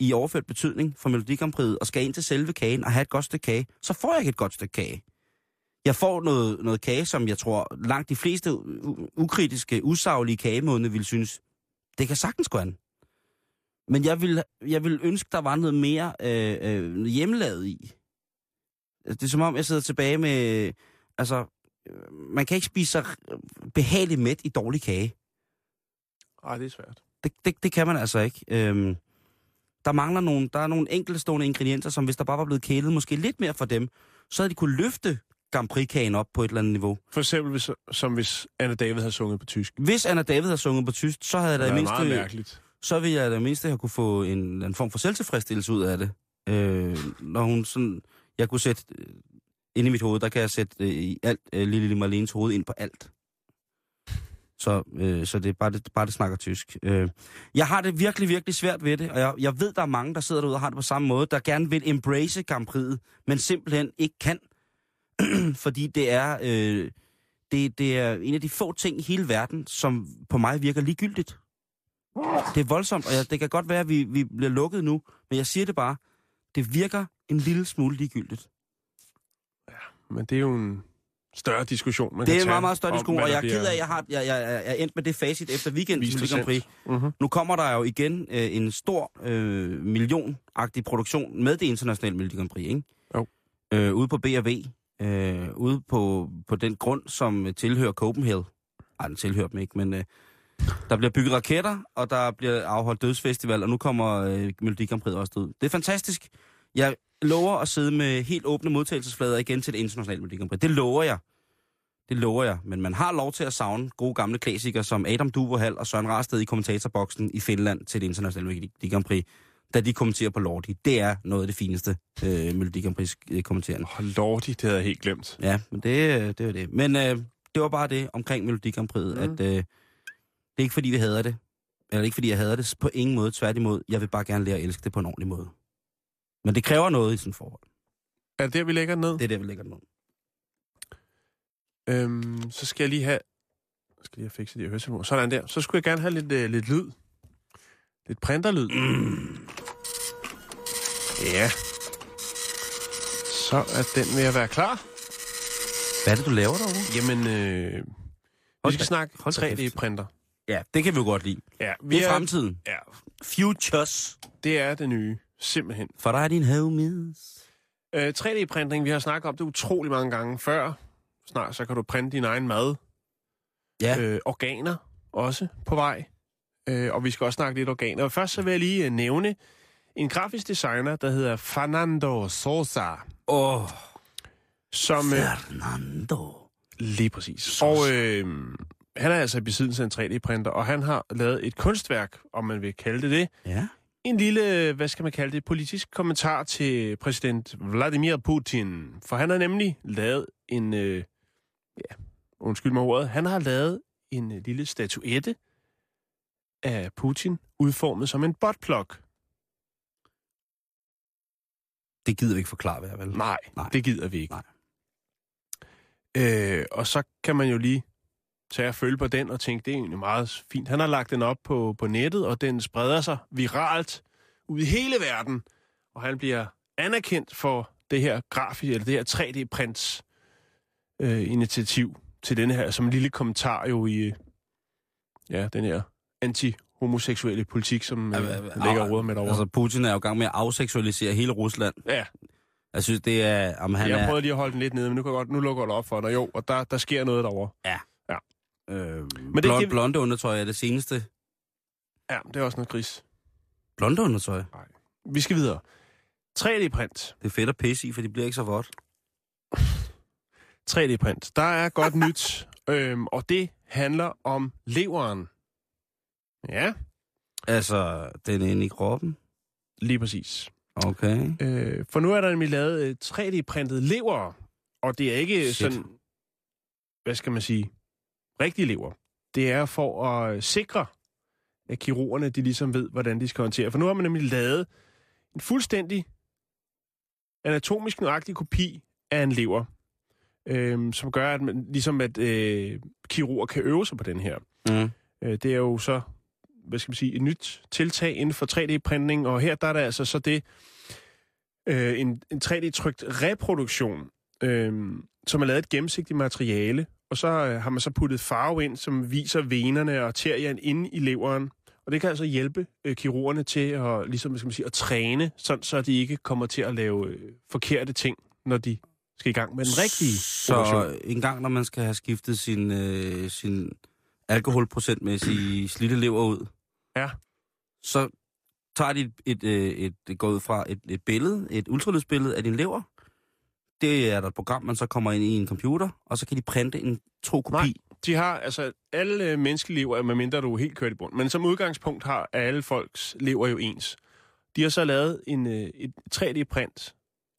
[SPEAKER 4] i overført betydning for Melodi Grand Prix, og skal ind til selve kagen og have et godt stykke kage, så får jeg ikke et godt stykke kage. Jeg får noget, noget kage, som jeg tror langt de fleste ukritiske, usaglige kagemådene vil synes, det kan sagtens gå an. Men jeg vil, jeg vil ønske, der var noget mere øh, øh, hjemmelavet i. Det er som om, jeg sidder tilbage med... Altså, man kan ikke spise sig behageligt mæt i dårlig kage.
[SPEAKER 5] Ej, det er svært.
[SPEAKER 4] Det, det, det kan man altså ikke. Øhm, der mangler nogle, der er nogle enkeltstående ingredienser, som hvis der bare var blevet kælet måske lidt mere for dem, så havde de kunne løfte Grand Prix-kagen op på et eller andet niveau.
[SPEAKER 5] For eksempel, hvis, som hvis Anna David havde sunget på tysk.
[SPEAKER 4] Hvis Anna David havde sunget på tysk, så havde
[SPEAKER 5] Det
[SPEAKER 4] der i mindste...
[SPEAKER 5] meget mærkeligt.
[SPEAKER 4] så vil jeg da mindst have kunne få en, en form for selvtilfredsstillelse ud af det. Øh, når hun sådan... Jeg kunne sætte... Øh, inde i mit hoved, der kan jeg sætte øh, i alt øh, lille, lille Marlenes hoved ind på alt. Så, øh, så det er bare det, bare det snakker tysk. Øh, jeg har det virkelig, virkelig svært ved det, og jeg, jeg ved, der er mange, der sidder derude og har det på samme måde, der gerne vil embrace Grand Prix'et, men simpelthen ikke kan. Fordi det er, øh, det, det er en af de få ting i hele verden, som på mig virker ligegyldigt. Det er voldsomt, og jeg, det kan godt være, at vi, vi bliver lukket nu, men jeg siger det bare. Det virker en lille smule ligegyldigt.
[SPEAKER 5] Ja, Men det er jo en større diskussion, man
[SPEAKER 4] Det er en meget, meget større diskussion, og jeg er ked af, at jeg, har, jeg, jeg, jeg er endt med det facit efter weekendens Grand Prix.
[SPEAKER 5] Mhm.
[SPEAKER 4] Nu kommer der jo igen øh, en stor øh, millionagtig produktion med det internationale Melodi Grand Prix, ikke?
[SPEAKER 5] Jo.
[SPEAKER 4] Øh, ude på B&V, øh, ude på, på den grund, som tilhører Copenhagen. Ej, den tilhører dem ikke, men øh, der bliver bygget raketter, og der bliver afholdt dødsfestival, og nu kommer øh, Melodi Grand Prix også ud. Det er fantastisk. Jeg lover at sidde med helt åbne modtagelsesflader igen til det internationale Melodi. Det lover jeg. Det lover jeg. Men man har lov til at savne gode gamle klassikere som Adam Duverhall og Søren Rasted i kommentatorboksen i Finland til det internationale Melodi Grand Prix, da de kommenterer på Lordi. Det er noget af det fineste øh, Melodi Grand Prix øh, kommenterende.
[SPEAKER 5] Åh, lordi, det havde jeg helt glemt.
[SPEAKER 4] Ja, men det, øh, det var det. Men øh, det var bare det omkring Melodi Grand Prix, mm. at øh, det er ikke fordi, vi hader det. Eller ikke fordi, jeg hader det på ingen måde. Tværtimod, jeg vil bare gerne lære at elske det på en ordentlig måde. Men det kræver noget i sådan et forhold.
[SPEAKER 5] Er det der, vi lægger den ned?
[SPEAKER 4] Det er der, vi lægger den ud.
[SPEAKER 5] Øhm, så skal jeg lige have... Jeg skal lige have fikset de høretelefoner. Sådan der. Så skulle jeg gerne have lidt, øh, lidt lyd. Lidt printerlyd. Mm. Ja. Så er den ved at være klar.
[SPEAKER 4] Hvad er det, du laver derovre?
[SPEAKER 5] Jamen, øh, vi skal
[SPEAKER 4] da-
[SPEAKER 5] snakke
[SPEAKER 4] hold da kæft.
[SPEAKER 5] 3D-printer.
[SPEAKER 4] Ja, det kan vi jo godt lide.
[SPEAKER 5] Ja,
[SPEAKER 4] Det er fremtiden.
[SPEAKER 5] Ja,
[SPEAKER 4] Futures.
[SPEAKER 5] det er det nye. Simpelthen.
[SPEAKER 4] For dig er din homies.
[SPEAKER 5] Øh, 3D-printing, vi har snakket om det utrolig mange gange før. Snart så kan du printe din egen mad.
[SPEAKER 4] Ja.
[SPEAKER 5] Øh, organer også på vej. Øh, og vi skal også snakke lidt organer. Og først så vil jeg lige øh, nævne en grafisk designer, der hedder Fernando Sosa.
[SPEAKER 4] Åh, oh,
[SPEAKER 5] Som, øh,
[SPEAKER 4] Fernando.
[SPEAKER 5] lige præcis. Og øh, han er altså i besiddelse af en 3D-printer, og han har lavet et kunstværk, om man vil kalde det det.
[SPEAKER 4] Ja.
[SPEAKER 5] En lille, hvad skal man kalde det, politisk kommentar til præsident Vladimir Putin. For han har nemlig lavet en, øh, ja, undskyld mig ordet, han har lavet en øh, lille statuette af Putin, udformet som en botplug.
[SPEAKER 4] Det gider vi ikke forklare, hvad vel?
[SPEAKER 5] Nej,
[SPEAKER 4] Nej.
[SPEAKER 5] det gider vi ikke.
[SPEAKER 4] Nej.
[SPEAKER 5] Øh, og så kan man jo lige tage og følge på den og tænke, det er egentlig meget fint. Han har lagt den op på, på nettet, og den spreder sig viralt ud i hele verden. Og han bliver anerkendt for det her grafisk, eller det her 3D-prints øh, initiativ til denne her, som en lille kommentar jo i øh, ja, den her anti-homoseksuelle politik, som øh, ligger råd med derovre.
[SPEAKER 4] Altså, Putin er jo i gang med at afseksualisere hele Rusland.
[SPEAKER 5] ja,
[SPEAKER 4] Jeg synes, det er... Om han
[SPEAKER 5] jeg prøvede lige at holde den lidt nede, men nu, kan jeg godt, nu lukker det op for dig. Jo, og der, der sker noget derovre.
[SPEAKER 4] Øh,
[SPEAKER 5] Men det-
[SPEAKER 4] blond,
[SPEAKER 5] det-
[SPEAKER 4] blonde undertøj er det seneste.
[SPEAKER 5] Ja, det er også noget gris.
[SPEAKER 4] Blonde undertøj.
[SPEAKER 5] Vi skal videre. 3D-print.
[SPEAKER 4] Det er fedt at pisse i, for det bliver ikke så vådt.
[SPEAKER 5] 3D-print. Der er godt nyt, øhm, og det handler om leveren. Ja,
[SPEAKER 4] Altså, den er inde i kroppen.
[SPEAKER 5] lige præcis.
[SPEAKER 4] Okay.
[SPEAKER 5] Øh, for nu er der nemlig lavet øh, 3D-printet lever, og det er ikke
[SPEAKER 4] Shit.
[SPEAKER 5] sådan, hvad skal man sige, rigtige lever. Det er for at øh, sikre, at kirurgerne de ligesom ved, hvordan de skal håndtere. For nu har man nemlig lavet en fuldstændig anatomisk nøjagtig kopi af en lever, øh, som gør, at man, ligesom at øh, kirurger kan øve sig på den her.
[SPEAKER 4] Mm.
[SPEAKER 5] Øh, det er jo så, hvad skal man sige, et nyt tiltag inden for 3D-printning, og her der er der altså så det, øh, en, en 3D-trykt reproduktion, øh, som er lavet et gennemsigtigt materiale, og så øh, har man så puttet farve ind, som viser venerne og arterierne inde i leveren, Og det kan altså hjælpe øh, kirurgerne til at, ligesom, hvad skal man sige, at træne, sådan, så de ikke kommer til at lave øh, forkerte ting, når de skal i gang med den rigtige
[SPEAKER 4] Så
[SPEAKER 5] operation.
[SPEAKER 4] en gang, når man skal have skiftet sin, øh, sin alkoholprocentmæssige slidte lever ud,
[SPEAKER 5] Ja.
[SPEAKER 4] så tager de et, et, øh, et, et, går ud fra et, et billede, et ultralydsbillede af din lever. Det er der et program, man så kommer ind i en computer, og så kan de printe en tro kopi.
[SPEAKER 5] Nej. De har, altså, alle øh, menneskelige lever, medmindre du er helt kørt i bund, men som udgangspunkt har alle folks lever jo ens. De har så lavet en, øh, et 3D-print,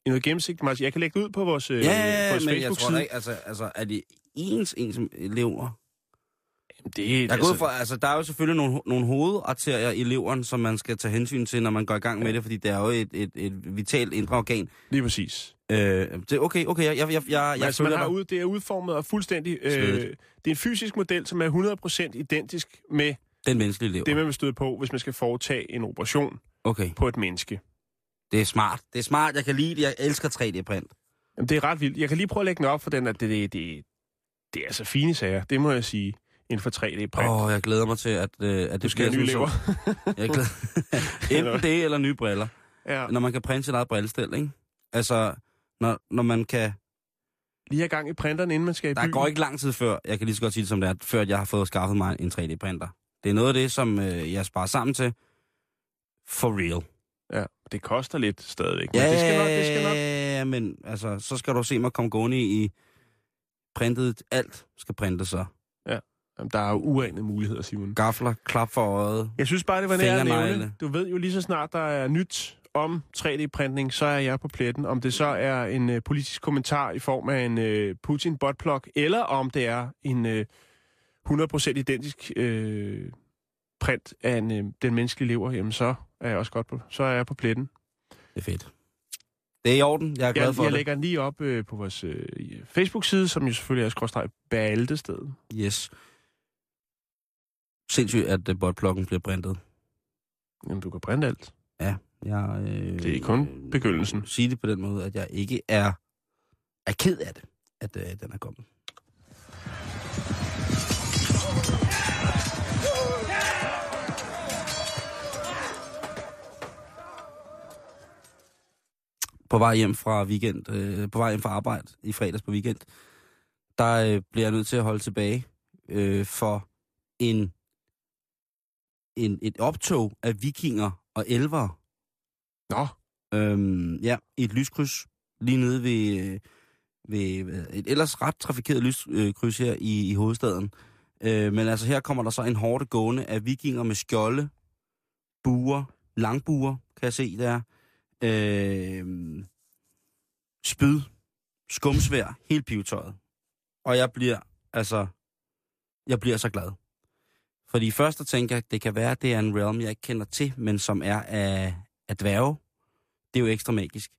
[SPEAKER 5] i noget gennemsigtigt materiale. Jeg kan lægge det ud på vores, øh,
[SPEAKER 4] Ja, ja,
[SPEAKER 5] vores
[SPEAKER 4] men jeg tror
[SPEAKER 5] Facebook-side.
[SPEAKER 4] ikke, altså, altså er det ens, ens lever?
[SPEAKER 5] Det,
[SPEAKER 4] Jeg ud fra, altså, der er jo selvfølgelig nogle, nogle hovedarterier i leveren, som man skal tage hensyn til, når man går i gang med det, fordi det er jo et, et, et vitalt indre organ.
[SPEAKER 5] Lige præcis.
[SPEAKER 4] Øh, det, okay, okay, jeg, jeg, jeg, jeg,
[SPEAKER 5] altså, man har ud, det er udformet og fuldstændig... Øh, det er en fysisk model, som er 100% identisk med
[SPEAKER 4] Den menneskelige lever.
[SPEAKER 5] det, man vil støde på, hvis man skal foretage en operation
[SPEAKER 4] Okay,
[SPEAKER 5] på et menneske.
[SPEAKER 4] det er smart. Det er smart, jeg kan lide det. Jeg elsker 3D-print.
[SPEAKER 5] Jamen, det er ret vildt. Jeg kan lige prøve at lægge den op for den, at det, det, det, det er altså fine sager. Det må jeg sige, inden for 3D-print.
[SPEAKER 4] Åh, oh, jeg glæder mig til, at, øh, at
[SPEAKER 5] du
[SPEAKER 4] det
[SPEAKER 5] skal nye lever.
[SPEAKER 4] Jeg glæder... Enten det, eller nye briller.
[SPEAKER 5] ja.
[SPEAKER 4] Når man kan printe sit eget brillestel, ikke? Altså, når, når man kan...
[SPEAKER 5] Lige have gang i printeren, inden man skal i
[SPEAKER 4] Der
[SPEAKER 5] byen.
[SPEAKER 4] går ikke lang tid før, jeg kan lige så godt sige det som det er, før jeg har fået skaffet mig en 3D-printer. Det er noget af det, som øh, jeg sparer sammen til. For real.
[SPEAKER 5] Ja, det koster lidt stadigvæk. Men det skal nok, det skal nok.
[SPEAKER 4] Ja, men altså, så skal du se mig komme gående i printet. Alt skal printes så.
[SPEAKER 5] Jamen, der er jo uanede muligheder, Simon.
[SPEAKER 4] Gafler, klap for øjet.
[SPEAKER 5] Jeg synes bare, det var.
[SPEAKER 4] Fingernegle.
[SPEAKER 5] Du ved jo lige så snart, der er nyt om 3D-printning, så er jeg på pletten. Om det så er en øh, politisk kommentar i form af en øh, Putin-botplug, eller om det er en øh, 100% identisk øh, print af en, øh, den menneskelige lever, jamen så er jeg også godt på, så er jeg på pletten.
[SPEAKER 4] Det er fedt. Det er i orden. Jeg er glad
[SPEAKER 5] Jeg,
[SPEAKER 4] for
[SPEAKER 5] jeg
[SPEAKER 4] det.
[SPEAKER 5] lægger den lige op øh, på vores øh, Facebook-side, som jo selvfølgelig er skråstreg Bæltested.
[SPEAKER 4] Yes. Sindssygt, at uh, botplukken bliver printet.
[SPEAKER 5] Jamen, du kan printe alt.
[SPEAKER 4] Jeg, øh,
[SPEAKER 5] Det er kun begyndelsen.
[SPEAKER 4] Sige det på den måde, at jeg ikke er, er ked af det, at øh, den er kommet. På vej hjem fra weekend, øh, på vej hjem fra arbejde i fredags på weekend, der øh, bliver jeg nødt til at holde tilbage øh, for en, en et optog af vikinger og elvere,
[SPEAKER 5] Nå,
[SPEAKER 4] Øhm, ja, i et lyskryds lige nede ved, ved ved et ellers ret trafikeret lyskryds her i, i hovedstaden. Øh, men altså her kommer der så en hårde gående af vikinger med skjolde, buer, langbuer, kan jeg se der. Øh, spyd, skumsvær, helt pivetøjet. Og jeg bliver, altså, jeg bliver så glad. Fordi først og tænker jeg, det kan være, at det er en realm, jeg ikke kender til, men som er af, af dværge. Det er jo ekstra magisk.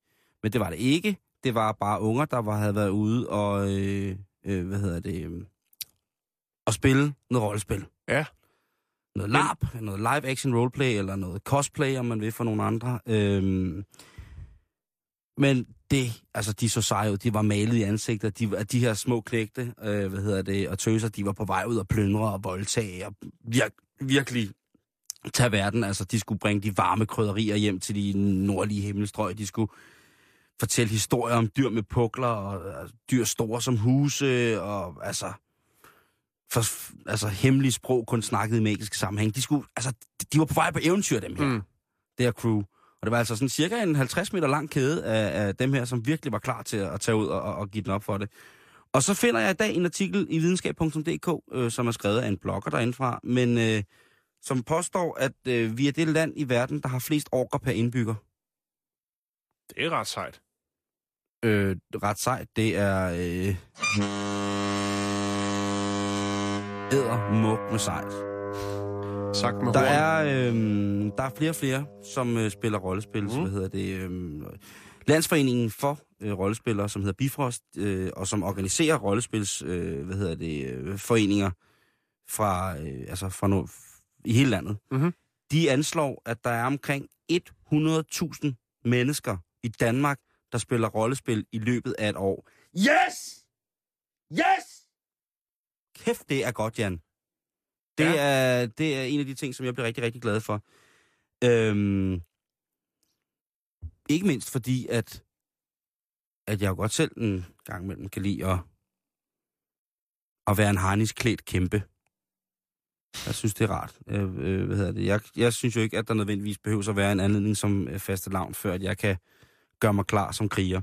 [SPEAKER 4] Men det var det ikke. Det var bare unger, der var, havde været ude og, øh, øh, hvad hedder det, øh, og spille noget rollespil.
[SPEAKER 5] Ja.
[SPEAKER 4] Noget LARP, noget live action roleplay, eller noget cosplay, om man vil, for nogle andre. Øhm, men det, altså de så seje ud, de var malet i ansigtet, de, de her små knægte, øh, hvad hedder det, og tøser, de var på vej ud og plyndre og voldtage, og vir, virkelig tage verden. Altså, de skulle bringe de varme krydderier hjem til de nordlige himmelstrøg. De skulle fortælle historier om dyr med pukler, og altså, dyr store som huse, og altså, for, altså hemmelige sprog kun snakket i magisk sammenhæng. De, skulle, altså, de var på vej på eventyr, dem her.
[SPEAKER 5] Mm.
[SPEAKER 4] Det her crew. Og det var altså sådan cirka en 50 meter lang kæde af, af dem her, som virkelig var klar til at, tage ud og, og, give den op for det. Og så finder jeg i dag en artikel i videnskab.dk, øh, som er skrevet af en blogger derindefra, men øh, som påstår, at øh, vi er det land i verden, der har flest orker per indbygger.
[SPEAKER 5] Det er ret sejt.
[SPEAKER 4] Øh, ret sejt, det er... Øh, æder muk med sejt.
[SPEAKER 5] Sagt med
[SPEAKER 4] Der er, øh, der er flere og flere, som øh, spiller rollespil, mm. Så hvad hedder det... Øh, Landsforeningen for øh, rollespillere, som hedder Bifrost, øh, og som organiserer rollespils, øh, hvad hedder det, øh, foreninger fra, øh, altså fra no, i hele landet.
[SPEAKER 5] Mhm.
[SPEAKER 4] De anslår, at der er omkring 100.000 mennesker i Danmark, der spiller rollespil i løbet af et år. Yes! Yes! Kæft, det er godt, Jan. Det,
[SPEAKER 5] Ja.
[SPEAKER 4] er, det er en af de ting, som jeg bliver rigtig, rigtig glad for. Øhm, ikke mindst fordi, at, at jeg jo godt selv en gang imellem kan lide at, at være en harnisklædt kæmpe. Jeg synes, det er rart. Øh, øh, hvad hedder det? Jeg, jeg synes jo ikke, at der nødvendigvis behøver at være en anledning som øh, faste lavn, før at jeg kan gøre mig klar som kriger.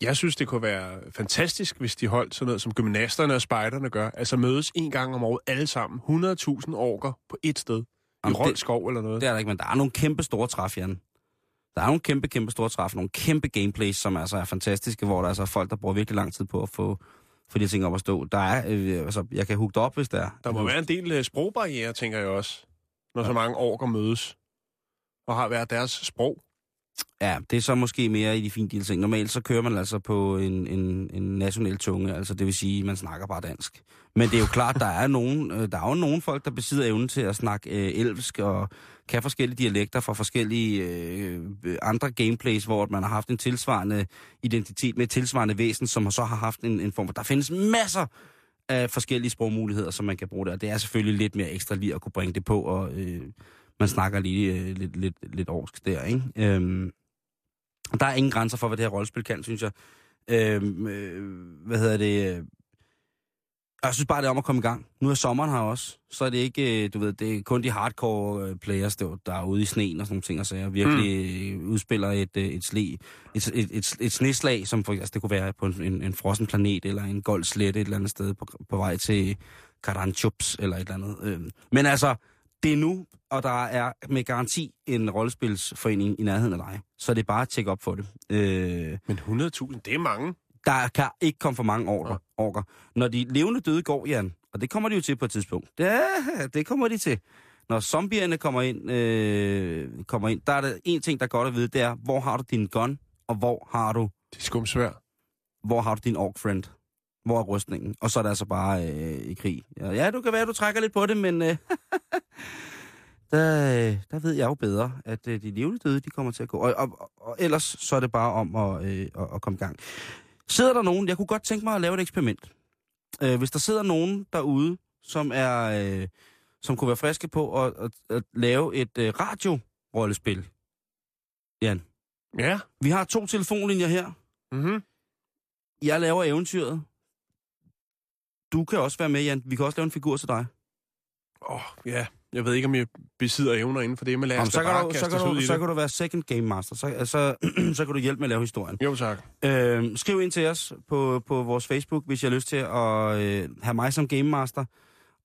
[SPEAKER 5] Jeg synes, det kunne være fantastisk, hvis de holdt sådan noget, som gymnasterne og spejderne gør. Altså mødes en gang om året alle sammen. 100.000 orker på et sted. I
[SPEAKER 4] Jamen, det-
[SPEAKER 5] Rold skov eller noget.
[SPEAKER 4] Det er der ikke, men der er nogle kæmpe store træf, Jan. Der er nogle kæmpe, kæmpe store træf, nogle kæmpe gameplays, som altså er fantastiske, hvor der altså er folk, der bruger virkelig lang tid på at få, få de ting op at stå. Der er, øh, altså, jeg kan hugge op, hvis der er.
[SPEAKER 5] Der må være en del øh, sprogbarriere, tænker jeg også. Når så mange orker mødes. Og har hver deres sprog.
[SPEAKER 4] Ja, det er så måske mere i de fine ting. Normalt så kører man altså på en, en, en national tunge, altså det vil sige, man snakker bare dansk. Men det er jo klart, der er nogen, øh, der er jo nogen folk, der besidder evnen til at snakke øh, elvsk og kan forskellige dialekter fra forskellige øh, andre gameplays, hvor man har haft en tilsvarende identitet med et tilsvarende væsen, som så har haft en, en form. Der findes masser af forskellige sprogmuligheder, som man kan bruge der. Det er selvfølgelig lidt mere ekstra lige at kunne bringe det på, og øh, man snakker lige øh, lidt, lidt, lidt orsk der, ikke? Øhm, der er ingen grænser for, hvad det her rollespil kan, synes jeg. Øhm, øh, hvad hedder det? øh, Jeg synes bare, det er om at komme i gang. Nu er sommeren her også, så er det ikke, øh, du ved, det er kun de hardcore øh, players, der, er ude i sneen og sådan nogle ting, og så virkelig mm. udspiller et, øh, et, sle, et, et, et, et sneslag, som for, altså, det kunne være på en, en, en frossen planet, eller en gold slette et eller andet sted på, på vej til Karanchups, eller et eller andet. Øh. Men altså, det er nu, og der er med garanti en rollespilsforening i nærheden af dig. Så det er bare at tjekke op for det. Øh,
[SPEAKER 5] Men 100.000, det er mange.
[SPEAKER 4] der kan ikke komme for mange orker. orker. Når de levende døde går, Jan, og det kommer de jo til på et tidspunkt. Ja, det kommer de til. Når zombierne kommer ind, øh, kommer ind, der er der en ting, der er godt at vide, det er, hvor har du din gun, og hvor har du,
[SPEAKER 5] Det er skumsvær.
[SPEAKER 4] hvor har du din ork friend? Hvor er rustningen? Og så er det altså bare øh, i krig. Ja, du kan være, du trækker lidt på det, men øh, der, øh, der ved jeg jo bedre, at øh, de levende døde, de kommer til at gå. Og, og, og, og ellers så er det bare om at, øh, at, at komme i gang. Sidder der nogen, jeg kunne godt tænke mig at lave et eksperiment. Øh, hvis der sidder nogen derude, som er, øh, som kunne være friske på at, at, at lave et øh, radio-rollespil. Jan,
[SPEAKER 5] Ja.
[SPEAKER 4] vi har to telefonlinjer her.
[SPEAKER 5] Mm-hmm.
[SPEAKER 4] Jeg laver eventyret. Du kan også være med, Jan. Vi kan også lave en figur til dig.
[SPEAKER 5] Åh, oh, ja. Jeg ved ikke, om jeg besidder evner inden for det, men lad os
[SPEAKER 4] Jamen, så, kan du, så, kan du, så
[SPEAKER 5] det.
[SPEAKER 4] kan du være second game master. Så, så, så kan du hjælpe med at lave historien.
[SPEAKER 5] Jo, tak.
[SPEAKER 4] Øh, skriv ind til os på, på vores Facebook, hvis I har lyst til at øh, have mig som game master.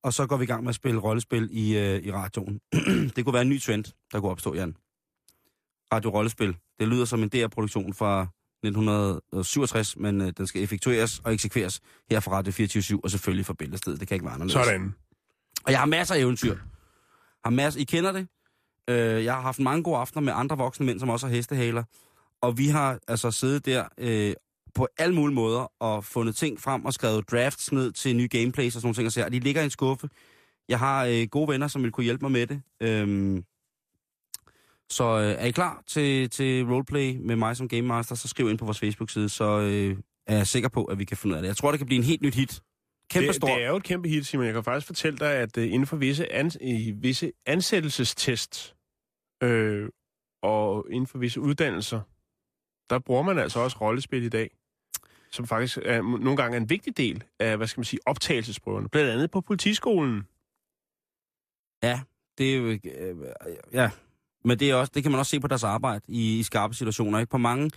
[SPEAKER 4] Og så går vi i gang med at spille rollespil i, øh, i radioen. det kunne være en ny trend, der kunne opstå, Jan. Radio-rollespil. Det lyder som en DR-produktion fra 1967, men øh, den skal effektueres og eksekveres her fra Radio 24 og selvfølgelig fra Bæltestedet. Det kan ikke være anderledes.
[SPEAKER 5] Sådan.
[SPEAKER 4] Og jeg har masser af eventyr. Har masser, I kender det. Øh, jeg har haft mange gode aftener med andre voksne mænd, som også har hestehaler. Og vi har altså siddet der øh, på alle mulige måder og fundet ting frem og skrevet drafts ned til nye gameplays og sådan nogle ting. Og så, de ligger i en skuffe. Jeg har øh, gode venner, som vil kunne hjælpe mig med det. Øhm, så øh, er I klar til, til roleplay med mig som Game Master, så skriv ind på vores Facebook-side, så øh, er jeg sikker på, at vi kan finde ud af det. Jeg tror, det kan blive en helt nyt hit. Kæmpe
[SPEAKER 5] Det,
[SPEAKER 4] stor.
[SPEAKER 5] det er jo et kæmpe hit, Simon. Jeg kan faktisk fortælle dig, at uh, inden for visse, ans- i visse ansættelsestest øh, og inden for visse uddannelser, der bruger man altså også rollespil i dag, som faktisk er, nogle gange er en vigtig del af, hvad skal man sige, optagelsesprøverne. Blandt andet på politiskolen.
[SPEAKER 4] Ja, det er jo... Øh, ja, men det, er også, det kan man også se på deres arbejde i, i skarpe situationer. Ikke? På, mange,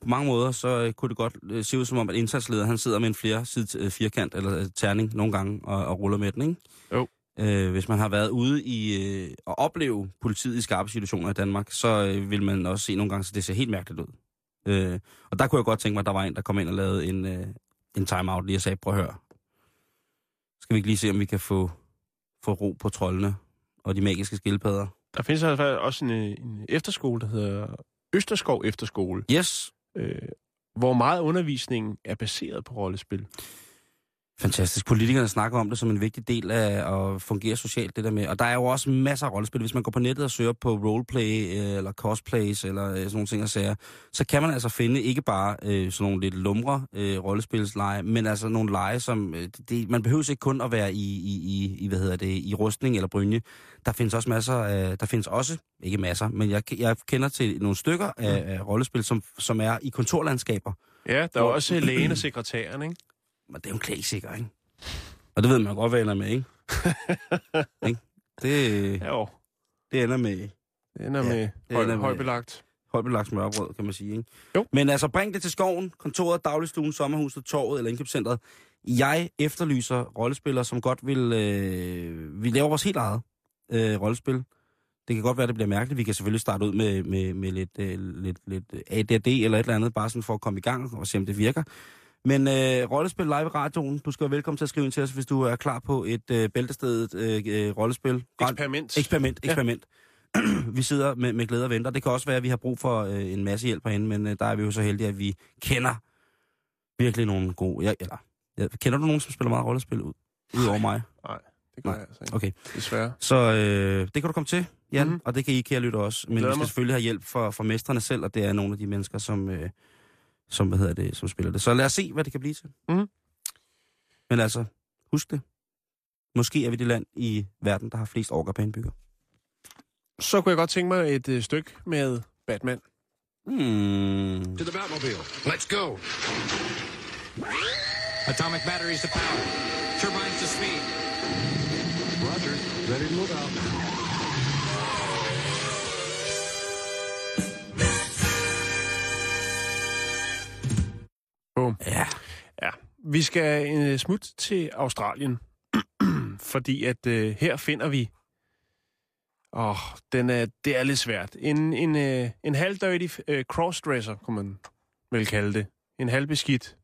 [SPEAKER 4] på mange måder, så øh, kunne det godt øh, se ud som om, at indsatslederen han sidder med en flere side øh, firkant eller terning nogle gange og, og ruller med den. Ikke?
[SPEAKER 5] Jo.
[SPEAKER 4] Øh, hvis man har været ude i øh, at opleve politiet i skarpe situationer i Danmark, så øh, vil man også se nogle gange, så det ser helt mærkeligt ud. Øh, og der kunne jeg godt tænke mig, at der var en, der kom ind og lavede en, øh, en timeout lige og sagde, prøv at høre. Skal vi ikke lige se, om vi kan få, få ro på troldene og de magiske skildpadder?
[SPEAKER 5] Der findes altså også en, øh, en efterskole, der hedder Østerskov Efterskole,
[SPEAKER 4] Yes,
[SPEAKER 5] øh, hvor meget undervisningen er baseret på rollespil.
[SPEAKER 4] Fantastisk. Politikerne snakker om det som en vigtig del af at fungere socialt, det der med. Og der er jo også masser af rollespil. Hvis man går på nettet og søger på roleplay, øh, eller cosplays, eller øh, sådan nogle ting og sager, så kan man altså finde ikke bare øh, sådan nogle lidt lumre øh, rollespilsleje, men altså nogle leje, som... Øh, det, man behøver ikke kun at være i, i, i, i, hvad hedder det, i rustning eller brynje. Der findes også masser af... Der findes også, ikke masser, men jeg, jeg kender til nogle stykker af, af rollespil, som, som er i kontorlandskaber.
[SPEAKER 5] Ja, der er jo også lægen og sekretæren, ikke?
[SPEAKER 4] Men det er jo en klassiker, ikke? Og det ved man godt, hvad ender med, ikke? ikke? Det,
[SPEAKER 5] Jo,
[SPEAKER 4] det ender med
[SPEAKER 5] det ender
[SPEAKER 4] Ja,
[SPEAKER 5] med
[SPEAKER 4] det
[SPEAKER 5] høj,
[SPEAKER 4] ender med-
[SPEAKER 5] højbelagt.
[SPEAKER 4] højbelagt smørbrød, kan man sige, ikke?
[SPEAKER 5] Jo.
[SPEAKER 4] Men altså, bring det til skoven, kontoret, dagligstuen, sommerhuset, torvet eller indkøbscentret. Jeg efterlyser rollespillere, som godt vil... Øh, vi laver vores helt eget øh, rollespil. Det kan godt være, det bliver mærkeligt. Vi kan selvfølgelig starte ud med, med, med lidt, øh, lidt, lidt ADD eller et eller andet, bare sådan for at komme i gang og se, om det virker. Men øh, rollespil live i radioen, du skal være velkommen til at skrive ind til os, hvis du er klar på et øh, bæltestedet øh, øh, rollespil.
[SPEAKER 5] Eksperiment.
[SPEAKER 4] Eksperiment,
[SPEAKER 5] Ja.
[SPEAKER 4] eksperiment. vi sidder med, med glæde og venter. Det kan også være, at vi har brug for øh, en masse hjælp herinde, men øh, der er vi jo så heldige, at vi kender virkelig nogle gode... Ja, eller, ja, kender du nogen, som spiller meget rollespil ud? Udover mig?
[SPEAKER 5] Nej, det gør
[SPEAKER 4] Nej.
[SPEAKER 5] jeg altså ikke.
[SPEAKER 4] Okay.
[SPEAKER 5] Desværre.
[SPEAKER 4] Så øh, det kan du komme til, Jan,
[SPEAKER 5] Mhm.
[SPEAKER 4] mm-hmm. og det kan I, kære lytte også. Men vi skal selvfølgelig have hjælp fra, fra mestrene selv, og det er nogle af de mennesker, som, øh, som, hvad hedder det, som spiller det. Så lad os se, hvad det kan blive til.
[SPEAKER 5] Mhm.
[SPEAKER 4] Men altså, husk det. Måske er vi det land i verden, der har flest orker per indbygger.
[SPEAKER 5] Så kunne jeg godt tænke mig et øh, stykke med Batman.
[SPEAKER 4] Hmm.
[SPEAKER 2] To the Batmobile. Let's go.
[SPEAKER 6] Atomic batteries to power. Turbines to speed.
[SPEAKER 4] Ja.
[SPEAKER 5] Ja, vi skal en øh, smut til Australien, fordi at øh, her finder vi... Åh, oh, den er, det er lidt svært. En, en, øh, en halvdøjtig øh, crossdresser, kunne man vel kalde det. En halvbeskidt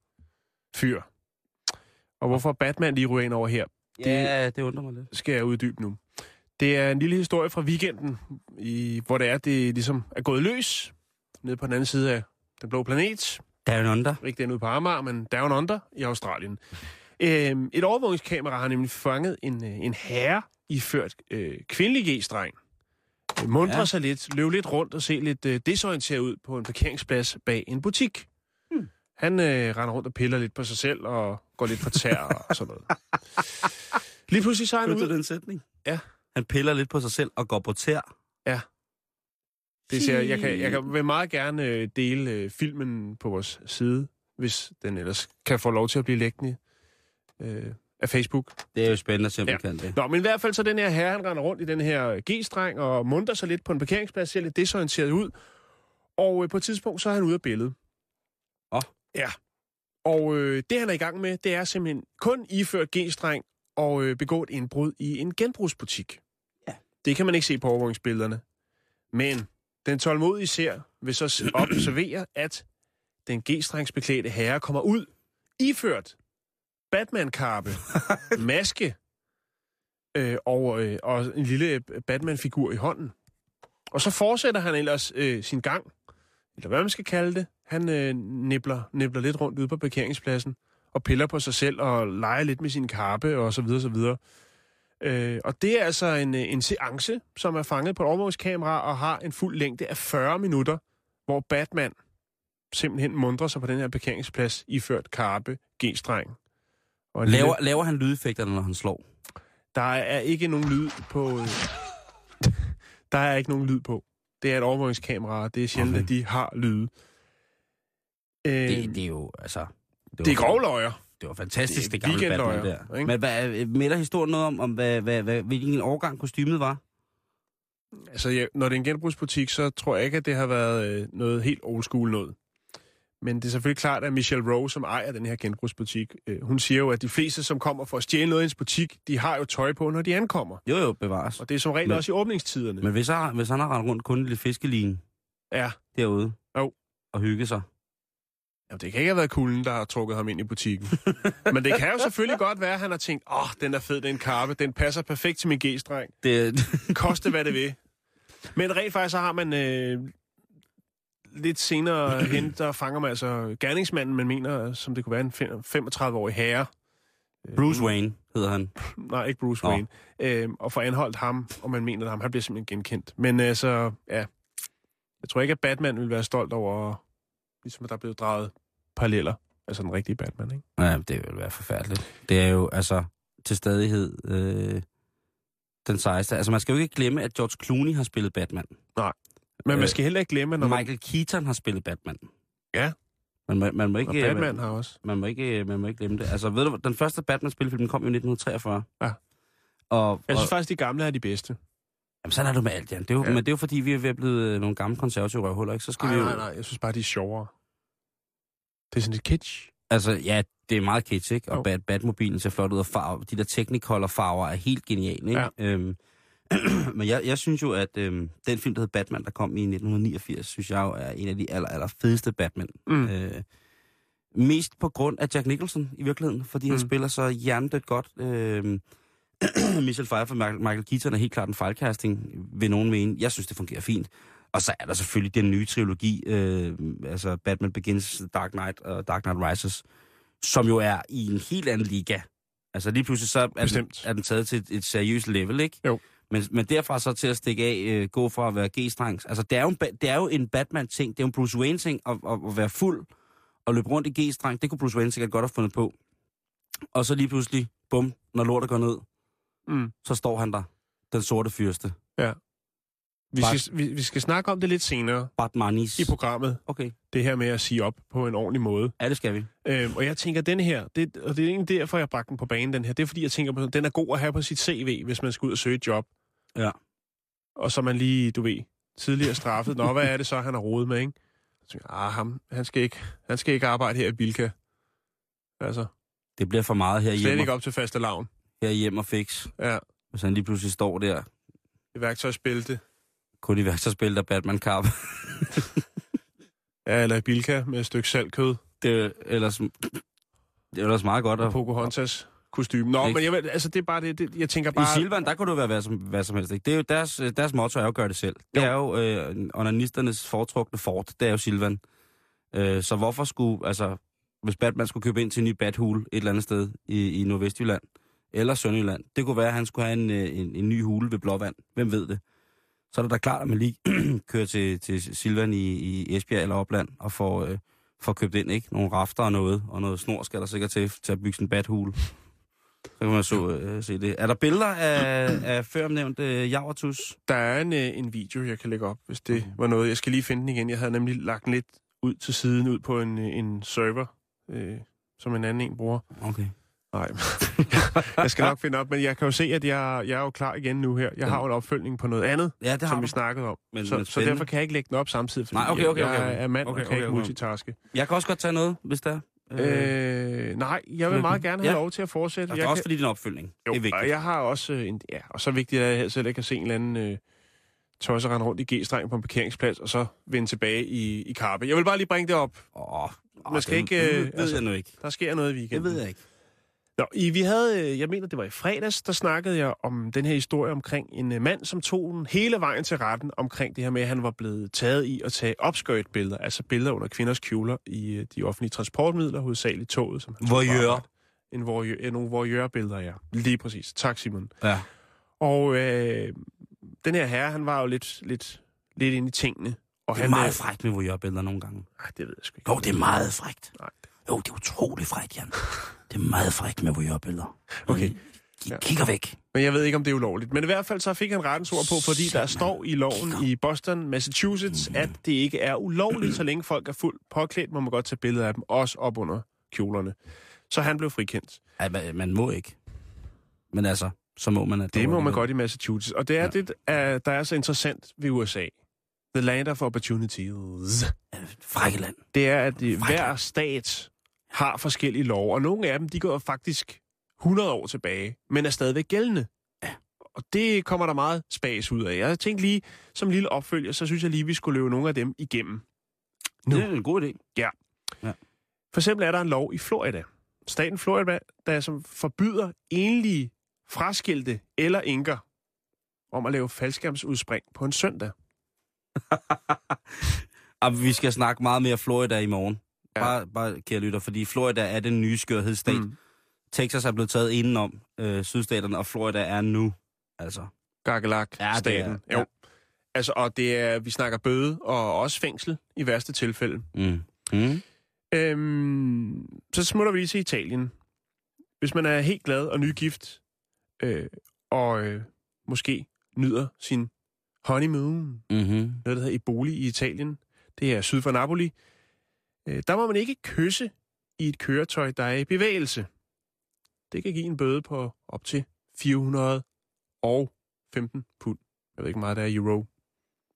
[SPEAKER 5] fyr. Og hvorfor Batman lige ryger ind over her,
[SPEAKER 4] Ja, det undrer mig lidt.
[SPEAKER 5] skal jeg uddybe nu. Det er en lille historie fra weekenden, i, hvor det er, det ligesom er gået løs. Nede på den anden side af den blå planet.
[SPEAKER 4] Down under.
[SPEAKER 5] Ikke den ude på Amager, men Down Under i Australien. Øhm, et overvågningskamera har nemlig fanget en, øh, en herre iført øh, kvindelig G-streng. Øh, Mundre
[SPEAKER 4] Ja.
[SPEAKER 5] sig lidt, løb lidt rundt og se lidt øh, desorienteret ud på en parkeringsplads bag en butik. Hmm. Han øh, render rundt og piller lidt på sig selv og går lidt på tær og sådan noget. Lige pludselig så er han ude.
[SPEAKER 4] den sætning?
[SPEAKER 5] Ja.
[SPEAKER 4] Han piller lidt på sig selv og går på tær.
[SPEAKER 5] Det ser, jeg, kan, jeg kan vil meget gerne øh, dele øh, filmen på vores side, hvis den ellers kan få lov til at blive læggende øh, af Facebook.
[SPEAKER 4] Det er jo spændende, om ja. kan det.
[SPEAKER 5] Nå, men i hvert fald så den her herre, han render rundt i den her G-streng og munter sig lidt på en parkeringsplads, ser lidt desorienteret ud. Og øh, på et tidspunkt, så er han ude af billedet.
[SPEAKER 4] Åh.
[SPEAKER 5] Ja. Og øh, det, han er i gang med, det er simpelthen kun iført G-streng og øh, begået indbrud i en genbrugsbutik.
[SPEAKER 4] Ja.
[SPEAKER 5] Det kan man ikke se på overvågningsbillederne. Men den tålmodige ser vil så observere, at den G-strengsbeklædte herre kommer ud, iført Batman-karpe, maske øh, og, øh, og en lille Batman-figur i hånden. Og så fortsætter han ellers øh, sin gang, eller hvad man skal kalde det. Han øh, nibler, nibler lidt rundt ude på parkeringspladsen og piller på sig selv og leger lidt med sin karpe og så videre, så videre. Øh, og det er altså en, øh, en seance, som er fanget på et overvågningskamera og har en fuld længde af 40 minutter, hvor Batman simpelthen mundrer sig på den her parkeringsplads, iført karpe, G-streng. Og
[SPEAKER 4] Laver,
[SPEAKER 5] lille-
[SPEAKER 4] laver han lydeffekterne, når han slår?
[SPEAKER 5] der er ikke nogen lyd på... der er ikke nogen lyd på. Det er et overvågningskamera, og det er sjældent,
[SPEAKER 4] Okay.
[SPEAKER 5] at de har lyde. Øh,
[SPEAKER 4] Det, det er jo, altså...
[SPEAKER 5] det er grovløjer.
[SPEAKER 4] Det var fantastisk,
[SPEAKER 5] Det
[SPEAKER 4] det, gamle Batman der.
[SPEAKER 5] ikke?
[SPEAKER 4] Men hvad, melder historien noget om, om hvad, hvad, hvad, hvilken årgang kostymet var?
[SPEAKER 5] Altså, ja, når det er en genbrugsbutik, så tror jeg ikke, at det har været øh, noget helt old school noget. Men det er selvfølgelig klart, at Michelle Rowe, som ejer den her genbrugsbutik, øh, hun siger jo, at de fleste, som kommer for at stjæle noget i ens butik, de har jo tøj på, når de ankommer.
[SPEAKER 4] Jo, jo, bevares.
[SPEAKER 5] Og det er som regel
[SPEAKER 4] Men-
[SPEAKER 5] også i åbningstiderne.
[SPEAKER 4] Men hvis, han, hvis han har rendt rundt kun lille fiskelin
[SPEAKER 5] Ja,
[SPEAKER 4] derude
[SPEAKER 5] Jo.
[SPEAKER 4] og hygge sig,
[SPEAKER 5] Jamen, det kan ikke have været kulden, der har trukket ham ind i butikken. Men det kan jo selvfølgelig godt være, at han har tænkt, åh, oh, den er fed, den karpe, den passer perfekt til min G-streng.
[SPEAKER 4] det,
[SPEAKER 5] Koste hvad det vil. Men rent faktisk så har man øh, lidt senere hen, der fanger man altså gerningsmanden, man mener, som det kunne være en fem- 35-årig herre,
[SPEAKER 4] Bruce Wayne hedder han.
[SPEAKER 5] Nej, ikke Bruce. Wayne. Øh, og får anholdt ham, og man mener, at ham, han bliver simpelthen genkendt. Men altså, ja. Jeg tror ikke, at Batman vil være stolt over, ligesom at der er blevet draget paralleller. Altså den rigtige Batman, ikke?
[SPEAKER 4] Ja, det vil være forfærdeligt. Det er jo altså til stadighed øh, den sejeste. Altså man skal jo ikke glemme, at George Clooney har spillet Batman.
[SPEAKER 5] Men
[SPEAKER 4] Øh,
[SPEAKER 5] man skal heller ikke glemme, når man...
[SPEAKER 4] Michael Keaton har spillet Batman.
[SPEAKER 5] Ja.
[SPEAKER 4] Man må, man må ikke,
[SPEAKER 5] Og Batman har også.
[SPEAKER 4] man må ikke, man må ikke glemme det. Altså ved du, den første Batman-spilfilm den kom jo i 1943.
[SPEAKER 5] Ja.
[SPEAKER 4] Og,
[SPEAKER 5] Jeg synes
[SPEAKER 4] og
[SPEAKER 5] faktisk, de gamle er de bedste.
[SPEAKER 4] jamen, sådan er det med alt, Jan. Det er jo,
[SPEAKER 5] Ja.
[SPEAKER 4] Men det er jo fordi, vi er ved at blive øh, nogle gamle konservative røvhuller, ikke? Så skal
[SPEAKER 5] Nej,
[SPEAKER 4] vi jo...
[SPEAKER 5] nej, nej. Jeg synes bare, de er sjovere. Det er sådan lidt kitsch.
[SPEAKER 4] Altså, ja, det er meget kitsch, ikke? Og
[SPEAKER 5] Jo.
[SPEAKER 4] Bat, Batmobilen ser flot ud, og farve, de der Technicolor-farver er helt geniale, ikke?
[SPEAKER 5] Ja.
[SPEAKER 4] Øhm, men jeg, jeg synes jo, at øhm, den film, der hed Batman, der kom i 1989, synes jeg jo er en af de aller, aller fedeste Batman.
[SPEAKER 5] Mm.
[SPEAKER 4] Øh, mest på grund af Jack Nicholson i virkeligheden, fordi mm. han spiller så hjernedødt godt. Øh, Michelle Pfeiffer og Michael, Keaton er helt klart en fejlcasting, vil nogen mene. Jeg synes, det fungerer fint. Og så er der selvfølgelig den nye trilogi, øh, altså Batman Begins, Dark Knight og Dark Knight Rises, som jo er i en helt anden liga. Altså lige pludselig så er, den, er den taget til et, et seriøst level, ikke?
[SPEAKER 5] Jo.
[SPEAKER 4] Men, men derfra så til at stikke af, øh, gå fra at være G-streng. Altså det er jo en, det er jo en Batman-ting, det er jo en Bruce Wayne-ting at, at, at være fuld og løbe rundt i G-streng. Det kunne Bruce Wayne sikkert godt have fundet på. Og så lige pludselig, bum, når lortet går ned,
[SPEAKER 5] Mm.
[SPEAKER 4] så står han der, den sorte fyrste.
[SPEAKER 5] Vi, skal, vi, vi skal snakke om det lidt senere
[SPEAKER 4] Batmanis.
[SPEAKER 5] i programmet.
[SPEAKER 4] Okay,
[SPEAKER 5] Det her med at sige op på en ordentlig måde.
[SPEAKER 4] ja, det skal vi.
[SPEAKER 5] Øhm, og jeg tænker, den her, det, og det er egentlig derfor, jeg bragte den på banen, den her. Det er fordi, jeg tænker, på, den er god at have på sit CV, hvis man skal ud og søge et job.
[SPEAKER 4] Ja.
[SPEAKER 5] Og så man lige, du ved, tidligere straffet. Nå, hvad er det så, han har rodet med, ikke? Så tænker jeg, ah, ham, han skal, ikke, han skal ikke arbejde her i Bilka. Altså,
[SPEAKER 4] Det bliver for meget her
[SPEAKER 5] slet
[SPEAKER 4] hjemme,
[SPEAKER 5] ikke op til faste lavn.
[SPEAKER 4] her hjemme og fix.
[SPEAKER 5] Ja,
[SPEAKER 4] Hvis han lige pludselig står der,
[SPEAKER 5] i værktøjsbælte.
[SPEAKER 4] Kun i værktøjsspil der Batman Cup.
[SPEAKER 5] Ja, eller i Bilka med et stykke saltkød.
[SPEAKER 4] det er ellers, det er ellers meget godt at...
[SPEAKER 5] Pocahontas kostume. Nå,
[SPEAKER 4] Ikke?
[SPEAKER 5] men jeg, altså, det er bare det, det jeg tænker
[SPEAKER 4] I
[SPEAKER 5] bare...
[SPEAKER 4] Silvan, der kunne det være hvad som, hvad som helst. Ikke? Det er jo deres, deres motto er jo at gøre det selv. Det
[SPEAKER 5] Jo.
[SPEAKER 4] er jo øh, onanisternes foretrukne fort. Det er jo Silvan. Øh, så hvorfor skulle, altså, hvis Batman skulle købe ind til en ny bathul et eller andet sted i, i Nordvestjylland, eller Sønderjylland, det kunne være, at han skulle have en, øh, en, en ny hule ved Blåvand. Hvem ved det? Så er det da klart, at man lige kører til, til Silvan i, i Esbjerg eller Opland og får, øh, får købt ind, ikke? Nogle rafter og noget, og noget snor skal der sikkert til, til at bygge sådan en bathule. Så kan man så øh, se det. Er der billeder af, af føromnævnt øh, Javertus?
[SPEAKER 5] Der er en, øh, en video, jeg kan lægge op, hvis det var noget. Jeg skal lige finde den igen. Jeg havde nemlig lagt den lidt ud til siden, ud på en, øh, en server, øh, som en anden en bruger.
[SPEAKER 4] Okay.
[SPEAKER 5] Nej, jeg skal nok finde op, men jeg kan jo se, at jeg, jeg er jo klar igen nu her. Jeg har jo en opfølgning på noget andet,
[SPEAKER 4] Ja, det har
[SPEAKER 5] som
[SPEAKER 4] du.
[SPEAKER 5] vi snakkede om.
[SPEAKER 4] Men-
[SPEAKER 5] så,
[SPEAKER 4] men
[SPEAKER 5] så derfor kan jeg ikke lægge den op samtidig, fordi
[SPEAKER 4] Nej, okay, okay, okay,
[SPEAKER 5] jeg
[SPEAKER 4] okay.
[SPEAKER 5] er mand
[SPEAKER 4] Okay,
[SPEAKER 5] og kan
[SPEAKER 4] okay,
[SPEAKER 5] ikke
[SPEAKER 4] okay.
[SPEAKER 5] multitaske.
[SPEAKER 4] Jeg kan også godt tage noget, hvis der er.
[SPEAKER 5] Øh, nej, jeg vil meget gerne have
[SPEAKER 4] Ja.
[SPEAKER 5] lov til at fortsætte.
[SPEAKER 4] og det
[SPEAKER 5] Jeg
[SPEAKER 4] er også
[SPEAKER 5] kan-
[SPEAKER 4] fordi, det en opfølgning.
[SPEAKER 5] Jo,
[SPEAKER 4] det er vigtigt.
[SPEAKER 5] og jeg har også øh, en... Ja, og så vigtigt er det, at jeg selv ikke kan se en eller anden øh, tosser rende rundt i G-streng på en parkeringsplads, og så vende tilbage i, i Karpe. Jeg vil bare lige bringe det op.
[SPEAKER 4] Åh,
[SPEAKER 5] Man skal
[SPEAKER 4] det,
[SPEAKER 5] ikke,
[SPEAKER 4] Det
[SPEAKER 5] øh,
[SPEAKER 4] ved
[SPEAKER 5] altså-
[SPEAKER 4] jeg nu ikke.
[SPEAKER 5] Der sker noget i
[SPEAKER 4] Det
[SPEAKER 5] weekenden.
[SPEAKER 4] ved jeg ikke.
[SPEAKER 5] Nå, i, vi havde, øh, jeg mener, det var i fredags, der snakkede jeg om den her historie omkring en øh, mand, som tog den hele vejen til retten omkring det her med, at han var blevet taget i at tage opskøjt-billeder, altså billeder under kvinders kjoler i øh, de offentlige transportmidler, hovedsageligt toget. Som han på
[SPEAKER 4] Voyeur.
[SPEAKER 5] En voyeur, øh, nogle voyeur-billeder, ja. Lige præcis. Tak, Simon.
[SPEAKER 4] Ja.
[SPEAKER 5] Og øh, den her herre, han var jo lidt, lidt, lidt inde i tingene. Og
[SPEAKER 4] Det er
[SPEAKER 5] han,
[SPEAKER 4] meget frækt med voyeurbilleder nogle gange.
[SPEAKER 5] Ej, det ved jeg sgu ikke.
[SPEAKER 4] Jo, det er meget frækt.
[SPEAKER 5] Nej.
[SPEAKER 4] Jo, det er utroligt frækt, Jan. Det er meget frækt med voyeurbilleder.
[SPEAKER 5] Okay.
[SPEAKER 4] De
[SPEAKER 5] Ja.
[SPEAKER 4] kigger væk.
[SPEAKER 5] Men jeg ved ikke, om det er ulovligt. Men i hvert fald så fik han rettens ord på, fordi der står i loven i Boston, Massachusetts, at det ikke er ulovligt, så længe folk er fuldt påklædt, må man godt tage billeder af dem, også op under kjolerne. Så han blev frikendt.
[SPEAKER 4] Ej, man, må ikke. Men altså, så må man... At
[SPEAKER 5] Det må man godt i Massachusetts. Og det er
[SPEAKER 4] Ja.
[SPEAKER 5] det, er, der er så interessant ved USA. The land of opportunities.
[SPEAKER 4] Frække land.
[SPEAKER 5] Det er, at
[SPEAKER 4] Frække.
[SPEAKER 5] hver stat har forskellige love, og nogle af dem, de går faktisk 100 år tilbage, men er stadigvæk gældende.
[SPEAKER 4] Ja.
[SPEAKER 5] Og det kommer der meget spas ud af. Jeg tænkte lige, som lille opfølger, så synes jeg lige, vi skulle løbe nogle af dem igennem. Nu.
[SPEAKER 4] Det er en god idé.
[SPEAKER 5] For eksempel er der en lov i Florida. Staten Florida, der som forbyder enlige fraskilte eller enker om at lave faldskærmsudspring på en søndag.
[SPEAKER 4] Og vi skal snakke meget mere Florida i morgen.
[SPEAKER 5] Ja.
[SPEAKER 4] Bare, bare kære lytter, fordi Florida er den nye skørhedsstat. Mm. Texas er blevet taget indenom øh, sydstaterne, og Florida er nu, altså.
[SPEAKER 5] Gagelak,
[SPEAKER 4] Ja.
[SPEAKER 5] Jo.
[SPEAKER 4] ja.
[SPEAKER 5] Altså, og det er, vi snakker bøde og også fængsel i værste tilfælde.
[SPEAKER 4] Mm. Mm.
[SPEAKER 5] Øhm, så smutter vi lige til Italien. Hvis man er helt glad og nygift, øh, og øh, måske nyder sin honeymoon,
[SPEAKER 4] Mm-hmm.
[SPEAKER 5] noget der hedder Eboli i Italien, det er syd for Napoli, der må man ikke kysse i et køretøj, der er i bevægelse. Det kan give en bøde på op til 415 pund. Jeg ved ikke meget, der er i euro.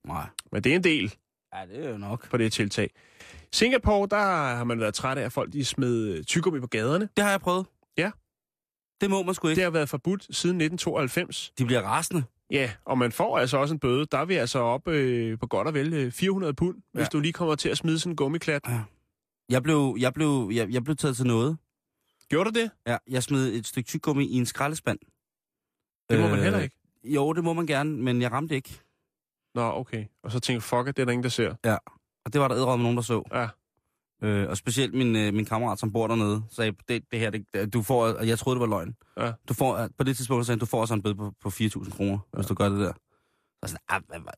[SPEAKER 4] Nej.
[SPEAKER 5] Men det er en del
[SPEAKER 4] Ja, det er jo nok.
[SPEAKER 5] på det tiltag. Singapore, der har man været træt af, at folk de smed tyggegummi på gaderne.
[SPEAKER 4] Det har jeg prøvet.
[SPEAKER 5] Ja.
[SPEAKER 4] Det må man sgu ikke.
[SPEAKER 5] Det har været forbudt siden 1992.
[SPEAKER 4] De bliver rasende.
[SPEAKER 5] Ja, og man får altså også en bøde. Der er vi altså op øh, på godt og vel øh, 400 pund, ja. hvis
[SPEAKER 4] Ja.
[SPEAKER 5] du lige kommer til at smide sådan en gummiklat.
[SPEAKER 4] Jeg blev, jeg blev, jeg, jeg blev taget til noget.
[SPEAKER 5] Gjorde du det?
[SPEAKER 4] Ja, jeg smed et stykke tyggegummi i en skraldespand.
[SPEAKER 5] Det må man
[SPEAKER 4] Øh,
[SPEAKER 5] heller ikke.
[SPEAKER 4] Jo, det må man gerne, men jeg ramte ikke.
[SPEAKER 5] Nå, okay. Og så tænker jeg, fuck it, det er der ingen, der ser.
[SPEAKER 4] Og det var der med nogen, der så.
[SPEAKER 5] Ja.
[SPEAKER 4] Øh, og specielt min, øh, min kammerat, som bor dernede, sagde, det, det her, det, du får, og jeg troede, det var løgn.
[SPEAKER 5] Ja.
[SPEAKER 4] Du får, på det tidspunkt sagde han, du får så en bøde på, på 4.000 kroner, ja. hvis du gør det der. Så, jeg sådan, ah, hvad, hvad?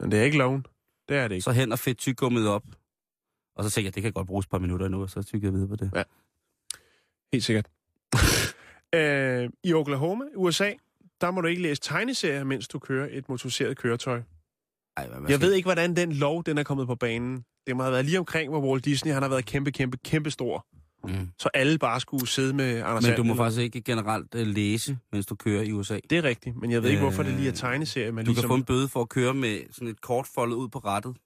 [SPEAKER 5] Men det er ikke loven. Det er det ikke.
[SPEAKER 4] så hen og fedt tyggegummiet op. Og så tænkte jeg, det kan godt bruges et par minutter endnu, og så tykker jeg videre på det.
[SPEAKER 5] Helt sikkert. øh, I Oklahoma, USA, der må du ikke læse tegneserier, mens du kører et motoriseret køretøj.
[SPEAKER 4] Ej, hvad, hvad
[SPEAKER 5] Jeg ved ikke, hvordan den lov, den er kommet på banen. Det må have været lige omkring, hvor Walt Disney han har været kæmpe, kæmpe, kæmpe stor.
[SPEAKER 4] Mm.
[SPEAKER 5] Så alle bare skulle sidde med Anders
[SPEAKER 4] Men du må
[SPEAKER 5] Sand.
[SPEAKER 4] faktisk ikke generelt uh, læse, mens du kører i USA.
[SPEAKER 5] Det er rigtigt, men jeg ved ikke,
[SPEAKER 4] Øh,
[SPEAKER 5] hvorfor det lige er tegneserier, man
[SPEAKER 4] Du
[SPEAKER 5] ligesom...
[SPEAKER 4] kan få en bøde for at køre med sådan et kort foldet ud på rettet.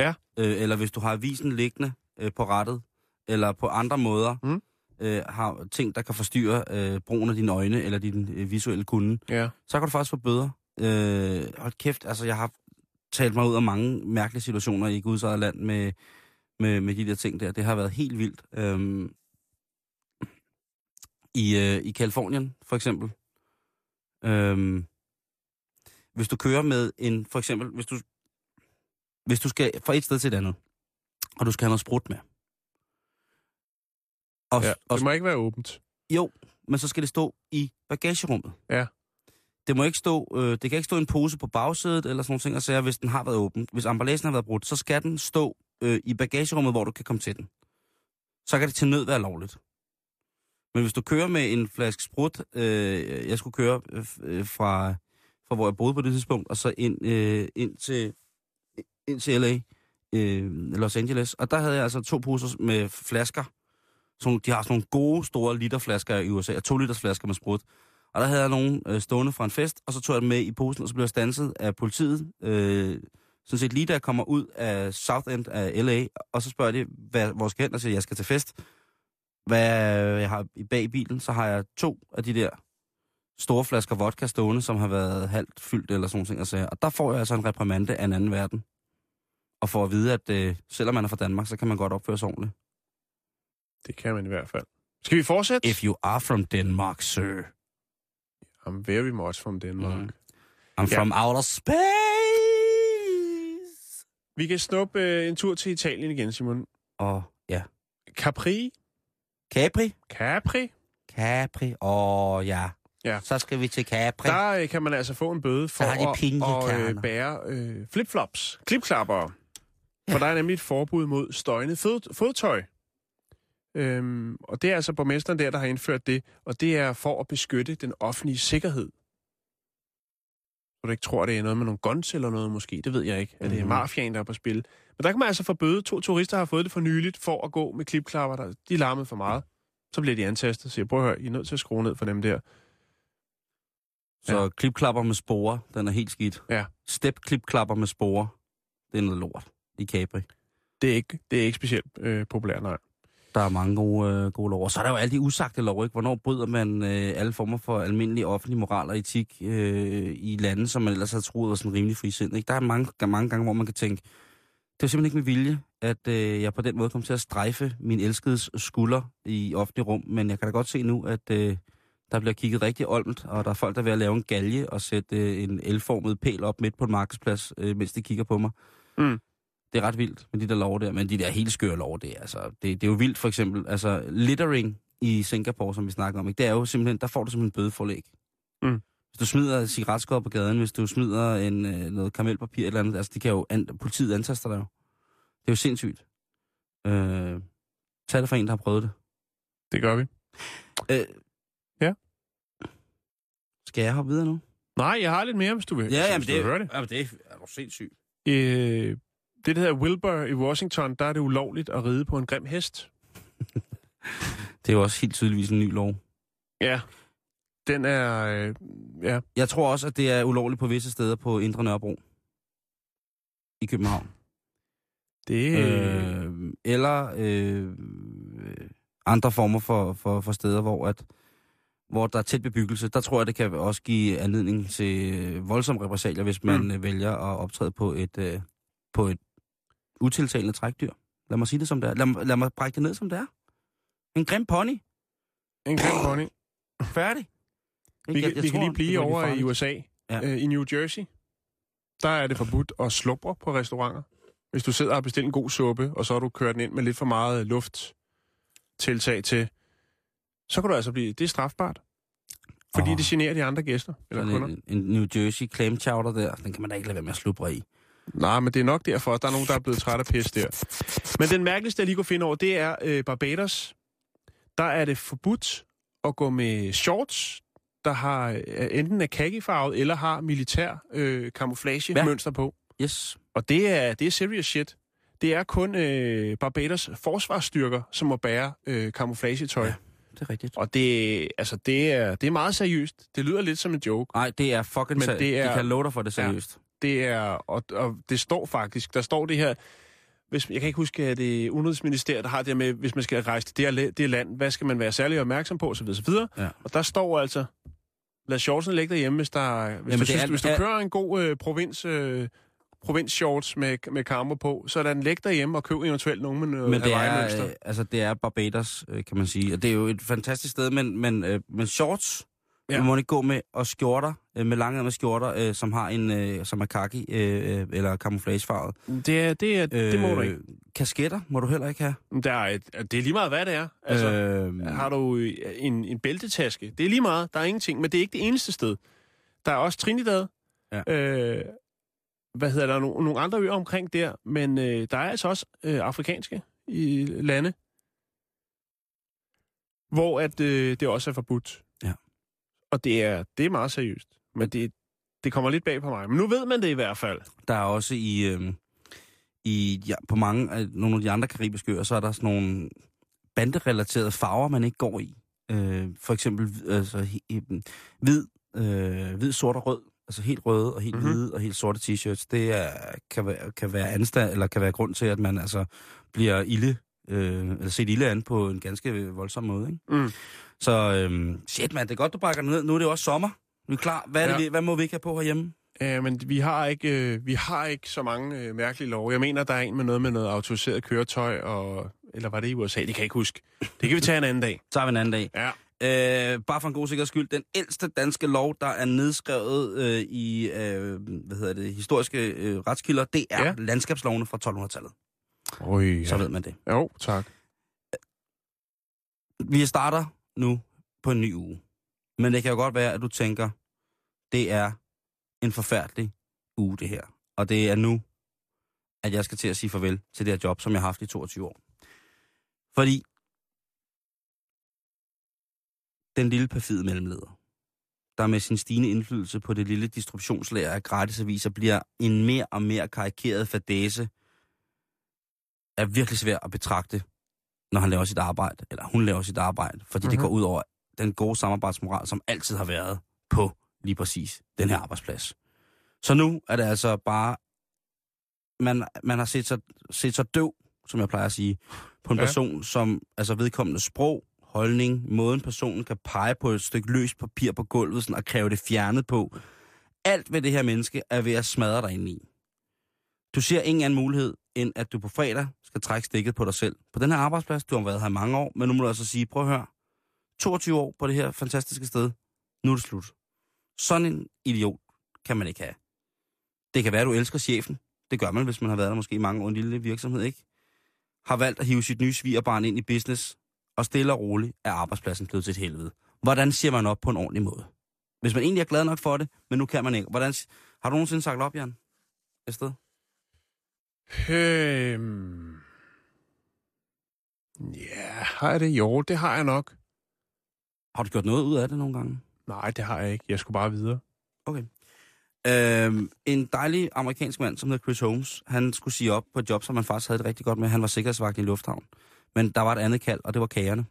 [SPEAKER 5] Ja.
[SPEAKER 4] Øh, eller hvis du har avisen liggende øh, på rettet, eller på andre måder
[SPEAKER 5] Mm.
[SPEAKER 4] øh, har ting, der kan forstyrre øh, brugen af dine øjne eller din øh, visuelle kunde,
[SPEAKER 5] Ja.
[SPEAKER 4] så kan du faktisk få bøder. Øh, hold kæft, altså jeg har talt mig ud af mange mærkelige situationer i Guds eget land med, med, med de der ting der. Det har været helt vildt. Øhm, I øh, i Kalifornien, for eksempel. Øhm, hvis du kører med en, for eksempel, hvis du, hvis du skal fra et sted til et andet, og du skal have noget sprut med. Og,
[SPEAKER 5] ja.
[SPEAKER 4] og,
[SPEAKER 5] Det må ikke være åbent.
[SPEAKER 4] jo, men så skal det stå i bagagerummet.
[SPEAKER 5] Ja.
[SPEAKER 4] Det må ikke stå, øh, det kan ikke stå en pose på bagsædet eller sådan nogle ting, og sager, hvis den har været åben. Hvis emballagen har været brudt, så skal den stå øh, i bagagerummet, hvor du kan komme til den. Så kan det til nød være lovligt. Men hvis du kører med en flaske sprut, øh, jeg skulle køre øh, øh, fra, fra hvor jeg boede på det tidspunkt, og så ind, øh, ind, til, ind til LA, øh, Los Angeles, og der havde jeg altså to poser med flasker. Sådan, de har sådan nogle gode, store literflasker i USA, to liters flasker med sprut. Og der havde jeg nogen øh, stående fra en fest, og så tog jeg dem med i posen, og så blev jeg stanset af politiet. Øh, sådan set lige da jeg kommer ud af South End af LA, og så spørger de, hvad, hvor skal jeg hen, og siger, jeg skal til fest. Hvad jeg har i bag i bilen, så har jeg to af de der store flasker vodka stående, som har været halvt fyldt eller sådan noget. Og, og der får jeg altså en reprimande af en anden verden. Og for at vide, at øh, selvom man er fra Danmark, så kan man godt opføre sig ordentligt.
[SPEAKER 5] Det kan man i hvert fald. Skal vi fortsætte?
[SPEAKER 4] If you are from Denmark, sir.
[SPEAKER 5] I'm very much from Denmark.
[SPEAKER 4] Mm. I'm
[SPEAKER 5] Ja.
[SPEAKER 4] from outer space.
[SPEAKER 5] Vi kan snuppe øh, en tur til Italien igen, Simon.
[SPEAKER 4] Og ja.
[SPEAKER 5] Capri?
[SPEAKER 4] Capri?
[SPEAKER 5] Capri?
[SPEAKER 4] Capri. Åh, oh, ja.
[SPEAKER 5] Ja.
[SPEAKER 4] Så skal vi til Capri.
[SPEAKER 5] Der øh, kan man altså få en bøde for at, at øh, bære øh, flipflops, klipklapper. For der er nemlig et forbud mod støjende fod, fodtøj. Øhm, og det er altså borgmesteren der, der har indført det, og det er for at beskytte den offentlige sikkerhed. Så du ikke tror, det er noget med nogle guns eller noget måske, det ved jeg ikke. At det er
[SPEAKER 4] Mhm.
[SPEAKER 5] mafiaen, der er på spil. Men der kan man altså få bøde. To turister har fået det for nyligt for at gå med klipklapper, der de larmede for meget. Så bliver de antastet og siger, prøv at høre, I er nødt til at skrue ned for dem der.
[SPEAKER 4] Så ja. klipklapper med sporer, den er helt skidt.
[SPEAKER 5] Ja.
[SPEAKER 4] Step klipklapper med sporer, det er noget lort i Capri.
[SPEAKER 5] Det er ikke, det er ikke specielt øh, populært, nej.
[SPEAKER 4] Der er mange gode, øh, gode lov. Og så er der jo alle de usagte lov, ikke? Hvornår bryder man øh, alle former for almindelig offentlig moral og etik øh, i lande, som man ellers har troet var sådan rimelig frisind, ikke? Der er mange, mange gange, hvor man kan tænke, det er simpelthen ikke med vilje, at øh, jeg på den måde kom til at strejfe min elskedes skulder i offentlig rum, men jeg kan da godt se nu, at øh, der bliver kigget rigtig olmt, og der er folk, der er ved at lave en galge og sætte øh, en elformet pæl op midt på en markedsplads, øh, mens de kigger på mig.
[SPEAKER 5] Mm.
[SPEAKER 4] Det er ret vildt med de der lov der, men de der helt skøre lov, det er, altså, det, det er jo vildt for eksempel. Altså, littering i Singapore, som vi snakker om, ikke? det er jo simpelthen, der får du simpelthen bødeforlæg.
[SPEAKER 5] Mm.
[SPEAKER 4] Hvis du smider cigaretskod på gaden, hvis du smider en, øh, noget kamelpapir eller andet, altså det kan jo, an, politiet antaster dig jo. Det er jo sindssygt. Øh, tag det for en, der har prøvet det.
[SPEAKER 5] Det gør vi.
[SPEAKER 4] Øh,
[SPEAKER 5] Ja.
[SPEAKER 4] Skal jeg hoppe videre nu?
[SPEAKER 5] Nej, jeg har lidt mere, hvis du vil.
[SPEAKER 4] Ja,
[SPEAKER 5] hvis
[SPEAKER 4] jamen
[SPEAKER 5] du
[SPEAKER 4] det,
[SPEAKER 5] vil høre det.
[SPEAKER 4] Jamen, det er du sindssygt.
[SPEAKER 5] Øh, det, der hedder Wilbur i Washington, der er det ulovligt at ride på en grim hest.
[SPEAKER 4] Det er jo også helt tydeligvis en ny lov.
[SPEAKER 5] Ja. Den er... Øh, ja.
[SPEAKER 4] Jeg tror også, at det er ulovligt på visse steder på Indre Nørrebro. I København.
[SPEAKER 5] Det, øh,
[SPEAKER 4] Øh, eller øh, andre former for, for, for steder, hvor, at, hvor der er tæt bebyggelse. Der tror jeg, det kan også give anledning til voldsomme repressalier, hvis man
[SPEAKER 5] mm.
[SPEAKER 4] vælger at optræde på et, øh, på et utiltalende trækdyr. Lad mig sige det som det er. Lad, mig- lad mig brække det ned som det er. En grim pony.
[SPEAKER 5] en grim pony.
[SPEAKER 4] Færdig.
[SPEAKER 5] Vi, kan, vi kan lige blive
[SPEAKER 4] det
[SPEAKER 5] over i. USA.
[SPEAKER 4] Ja.
[SPEAKER 5] Øh, I New Jersey, der er det forbudt at slubre på restauranter. Hvis du sidder og bestilt en god suppe, og så har du kørt den ind med lidt for meget lufttiltag til, så kan du altså blive... Det er strafbart. Fordi
[SPEAKER 4] Åh.
[SPEAKER 5] det generer de andre gæster eller kunder.
[SPEAKER 4] En, en New Jersey clam chowder der, den kan man da ikke lade være med at slubre i.
[SPEAKER 5] Nej, men det er nok derfor, at der er nogen, der er blevet træt af pis der. Men den mærkeligste, jeg lige kunne finde over, det er øh, Barbados. Der er det forbudt at gå med shorts, der har øh, enten er khaki-farvet eller har militær øh, camouflage-mønster på.
[SPEAKER 4] Yes.
[SPEAKER 5] Og det er, det er serious shit. Det er kun øh, Barbados forsvarsstyrker, som må bære øh, camouflage-tøj. Ja.
[SPEAKER 4] Det er rigtigt.
[SPEAKER 5] Og det, altså, det, er, det er meget seriøst. Det lyder lidt som en joke.
[SPEAKER 4] Nej, det er fucking
[SPEAKER 5] Men
[SPEAKER 4] seriøst.
[SPEAKER 5] det er-
[SPEAKER 4] Det kan love dig for det
[SPEAKER 5] Ja. Det er, og, og det står faktisk, der står det her, hvis, jeg kan ikke huske, at det er Udenrigsministeriet, der har det med, hvis man skal rejse til det, det land, hvad skal man være særlig opmærksom på, osv. osv.
[SPEAKER 4] Ja.
[SPEAKER 5] Og der står altså, lad shortsene ligge derhjemme, hvis, der, hvis,
[SPEAKER 4] Jamen,
[SPEAKER 5] du, synes,
[SPEAKER 4] er-
[SPEAKER 5] hvis du
[SPEAKER 4] er-
[SPEAKER 5] kører en god øh, provins, øh, provins shorts med, med kammer på, så lad den ligge derhjemme og køb eventuelt nogen med noget
[SPEAKER 4] Men det er, øh, altså, det er Barbados, øh, kan man sige. Og det er jo et fantastisk sted, men, men, øh, men shorts,
[SPEAKER 5] Ja.
[SPEAKER 4] ja. må ikke gå med, og skjorter, øh, med lange med skjorter, øh, som har en, øh, som er kaki øh, øh, eller camouflagefarvet.
[SPEAKER 5] Det, er, det, er, det må du ikke.
[SPEAKER 4] Kasketter må du heller ikke have.
[SPEAKER 5] Der er et, det er lige meget, hvad det er. Altså,
[SPEAKER 4] øh,
[SPEAKER 5] Har du øh, en, en bæltetaske? Det er lige meget. Der er ingenting, men det er ikke det eneste sted. Der er også Trinidad.
[SPEAKER 4] Ja.
[SPEAKER 5] Øh, hvad hedder der? Nogle, nogle andre øer omkring der, men øh, der er altså også øh, afrikanske i lande, hvor at øh, det også er forbudt. Og det er, det er meget seriøst. Men det, det kommer lidt bag på mig. Men nu ved man det i hvert fald.
[SPEAKER 4] Der er også i, øh, i ja, på mange af nogle af de andre karibiske øer, så er der sådan nogle banderelaterede farver, man ikke går i. Øh, for eksempel altså, hvid, øh, hvid, sort og rød. Altså helt røde og helt
[SPEAKER 5] Mhm.
[SPEAKER 4] mm-hmm. hvide og helt sorte t-shirts. Det er, kan, være, kan være anstand, eller kan være grund til, at man altså bliver ilde, øh, eller set ilde an på en ganske voldsom måde. Ikke?
[SPEAKER 5] Mm.
[SPEAKER 4] Så øh, shit mand, det er godt, du brækker den ned. Nu er det jo også sommer. Nu er vi klar. Hvad, er det,
[SPEAKER 5] Ja.
[SPEAKER 4] vi- hvad må vi ikke have på herhjemme?
[SPEAKER 5] Ja, men vi har ikke, øh, vi har ikke så mange øh, mærkelige love. Jeg mener, der er en med noget med noget autoriseret køretøj, og, eller var det i USA? Det kan jeg ikke huske. Det kan vi tage en anden dag.
[SPEAKER 4] Så tager vi en anden dag.
[SPEAKER 5] Ja.
[SPEAKER 4] Øh, bare for en god sikkerheds skyld, den ældste danske lov, der er nedskrevet øh, i øh, hvad hedder det, historiske øh, retskilder, det er
[SPEAKER 5] Ja.
[SPEAKER 4] landskabslovene fra 1200-tallet.
[SPEAKER 5] Oj,
[SPEAKER 4] Ja. Så ved man det.
[SPEAKER 5] Jo, tak.
[SPEAKER 4] Vi starter nu på en ny uge. Men det kan jo godt være, at du tænker, det er en forfærdelig uge, det her. Og det er nu, at jeg skal til at sige farvel til det her job, som jeg har haft i 22 år. Fordi den lille perfide mellemleder, der med sin stigende indflydelse på det lille distributionslager af gratisaviser bliver en mere og mere karikeret fadese, er virkelig svær at betragte, når han laver sit arbejde, eller hun laver sit arbejde, fordi mm-hmm. det
[SPEAKER 5] Mhm.
[SPEAKER 4] går ud over den gode samarbejdsmoral, som altid har været på lige præcis den her arbejdsplads. Så nu er det altså bare, man, man har set sig, set sig døv, som jeg plejer at sige, på en
[SPEAKER 5] Ja.
[SPEAKER 4] person, som altså vedkommende sprog, holdning, måden personen kan pege på et stykke løst papir på gulvet sådan, og kræve det fjernet på. Alt ved det her menneske er ved at smadre dig ind i. Du ser ingen anden mulighed, end at du på fredag skal trække stikket på dig selv. På den her arbejdsplads, du har været her i mange år, men nu må du altså sige, prøv at høre, 22 år på det her fantastiske sted, nu er det slut. Sådan en idiot kan man ikke have. Det kan være, at du elsker chefen. Det gør man, hvis man har været der måske i mange år en lille virksomhed, ikke? Har valgt at hive sit nye svigerbarn ind i business, og stille og roligt er arbejdspladsen blevet til et helvede. Hvordan siger man op på en ordentlig måde? Hvis man egentlig er glad nok for det, men nu kan man ikke. Hvordan, har du nogensinde sagt op, Jan? Et sted?
[SPEAKER 5] Øhm... Ja, har jeg det? Jo, det har jeg nok.
[SPEAKER 4] Har du gjort noget ud af det nogle gange?
[SPEAKER 5] Nej, det har jeg ikke. Jeg skulle bare videre.
[SPEAKER 4] Okay. Øhm, en dejlig amerikansk mand, som hedder Chris Holmes, han skulle sige op på et job, som han faktisk havde det rigtig godt med. Han var sikkerhedsvagt i lufthavn. Men der var et andet kald, og det var kagerne.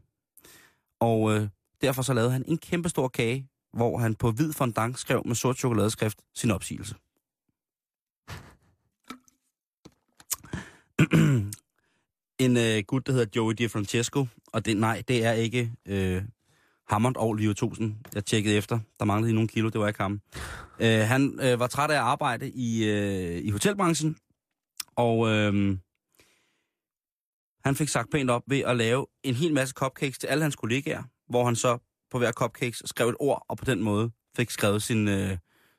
[SPEAKER 4] Og øh, derfor så lavede han en kæmpe stor kage, hvor han på hvid fondant skrev med sort chokoladeskrift sin opsigelse. en øh, gut, der hedder Joey DiFrancesco, og det, nej, det er ikke øh, Hammond og Leo 1000. Jeg tjekkede efter. Der manglede lige nogle kilo, det var ikke ham. Øh, han øh, var træt af at arbejde i, øh, i hotelbranchen, og øh, han fik sagt pænt op ved at lave en hel masse cupcakes til alle hans kollegaer, hvor han så på hver cupcakes skrev et ord, og på den måde fik skrevet sin, øh,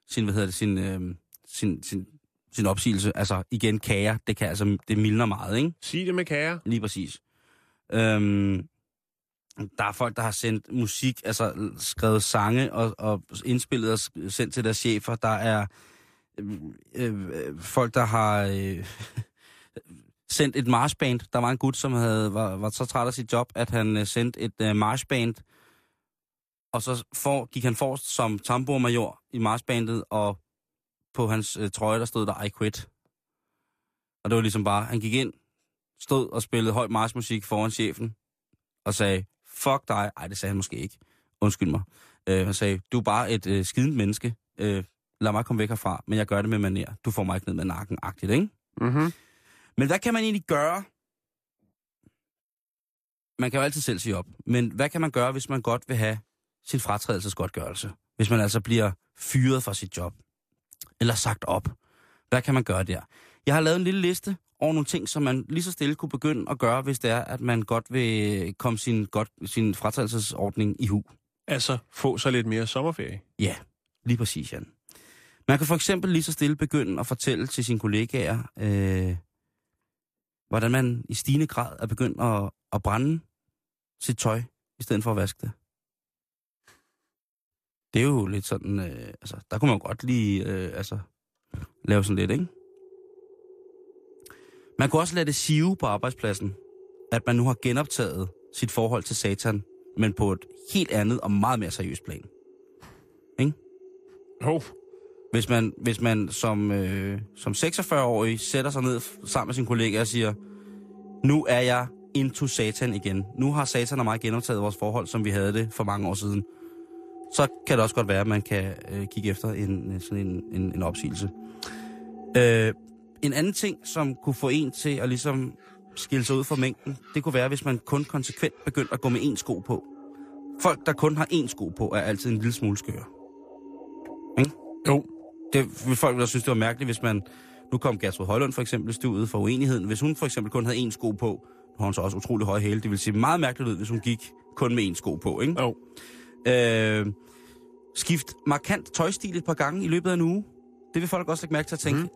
[SPEAKER 4] sin hvad hedder det, sin, øh, sin, sin, sin opsigelse. Altså igen, kager, det kan altså, det mildner meget, ikke?
[SPEAKER 5] Sig det med kære.
[SPEAKER 4] Lige præcis. Øhm, der er folk, der har sendt musik, altså skrevet sange og, og indspillet og sendt til deres chefer. Der er øh, øh, folk, der har øh, sendt et marchband. Der var en gut, som havde, var, var så træt af sit job, at han øh, sendte et øh, marchband. Og så for, gik han forrest som tambourmajor i marchbandet, og på hans øh, trøje, der stod der I quit. Og det var ligesom bare, han gik ind, stod og spillede høj marchmusik foran chefen, og sagde, fuck dig. Ej, det sagde han måske ikke. Undskyld mig. Øh, han sagde, du er bare et øh, skident menneske. Øh, lad mig komme væk herfra, men jeg gør det med maner. Du får mig ikke ned med nakken, agtigt, ikke?
[SPEAKER 5] Mm-hmm.
[SPEAKER 4] Men hvad kan man egentlig gøre? Man kan jo altid selv sige op. Men hvad kan man gøre, hvis man godt vil have sin fratrædelsesgodtgørelse? Hvis man altså bliver fyret fra sit job? Eller sagt op? Hvad kan man gøre der? Jeg har lavet en lille liste over nogle ting, som man lige så stille kunne begynde at gøre, hvis det er, at man godt vil komme sin, godt, sin fratrædelsesordning i hu.
[SPEAKER 5] Altså, få så lidt mere sommerferie.
[SPEAKER 4] Ja, lige præcis, Jan. Man kan for eksempel lige så stille begynde at fortælle til sine kollegaer, øh, hvordan man i stigende grad er begyndt at, at brænde sit tøj, i stedet for at vaske det. Det er jo lidt sådan, øh, altså, der kunne man godt lige øh, altså, lave sådan lidt, ikke? Man kunne også lade det sive på arbejdspladsen, at man nu har genoptaget sit forhold til satan, men på et helt andet og meget mere seriøst plan.
[SPEAKER 5] Jo.
[SPEAKER 4] Hvis man, hvis man som, øh, som 46-årig sætter sig ned sammen med sine kollegaer og siger, nu er jeg into satan igen. Nu har satan og mig genoptaget vores forhold, som vi havde det for mange år siden. Så kan det også godt være, at man kan øh, kigge efter en, øh, sådan en, en, en opsigelse. Øh, en anden ting, som kunne få en til at ligesom skille sig ud fra mængden, det kunne være, hvis man kun konsekvent begyndte at gå med én sko på. Folk, der kun har én sko på, er altid en lille smule skøre.
[SPEAKER 5] Jo.
[SPEAKER 4] det vil folk ville synes, det var mærkeligt, hvis man... Nu kom Gertrud Højlund for eksempel ude for uenigheden. Hvis hun for eksempel kun havde én sko på, nu har hun så også utrolig høje hæle, det ville se meget mærkeligt ud, hvis hun gik kun med én sko på, ikke?
[SPEAKER 5] Jo.
[SPEAKER 4] Øh, skift markant tøjstil et par gange i løbet af en uge. Det vil folk også lægge mærke til at tænke, mm.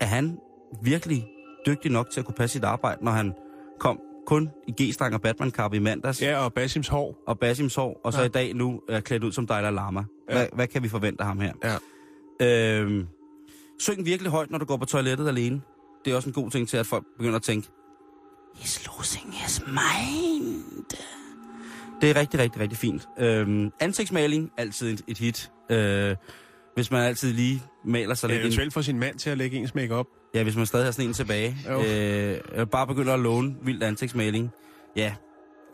[SPEAKER 4] er han virkelig dygtig nok til at kunne passe sit arbejde, når han kom kun i G-strang og Batman-kappe i mandags,
[SPEAKER 5] Ja, og Basims hår.
[SPEAKER 4] og Basims hår, og så
[SPEAKER 5] Ja.
[SPEAKER 4] i dag nu er klædt ud som Dalai Lama. Hvad,
[SPEAKER 5] Ja.
[SPEAKER 4] hvad kan vi forvente af ham her?
[SPEAKER 5] Ja.
[SPEAKER 4] Øhm, syng virkelig højt, når du går på toilettet alene. Det er også en god ting til, at folk begynder at tænke, He's losing his mind. Det er rigtig, rigtig, rigtig fint. Øhm, ansigtsmaling, altid et, et hit. Øh, hvis man altid lige maler sig lidt ind.
[SPEAKER 5] Eventuelt få sin mand til at lægge ens makeup.
[SPEAKER 4] Ja, hvis man stadig har sådan en tilbage.
[SPEAKER 5] Jo.
[SPEAKER 4] Øh, bare begynder at låne vild ansigtsmaling. Ja,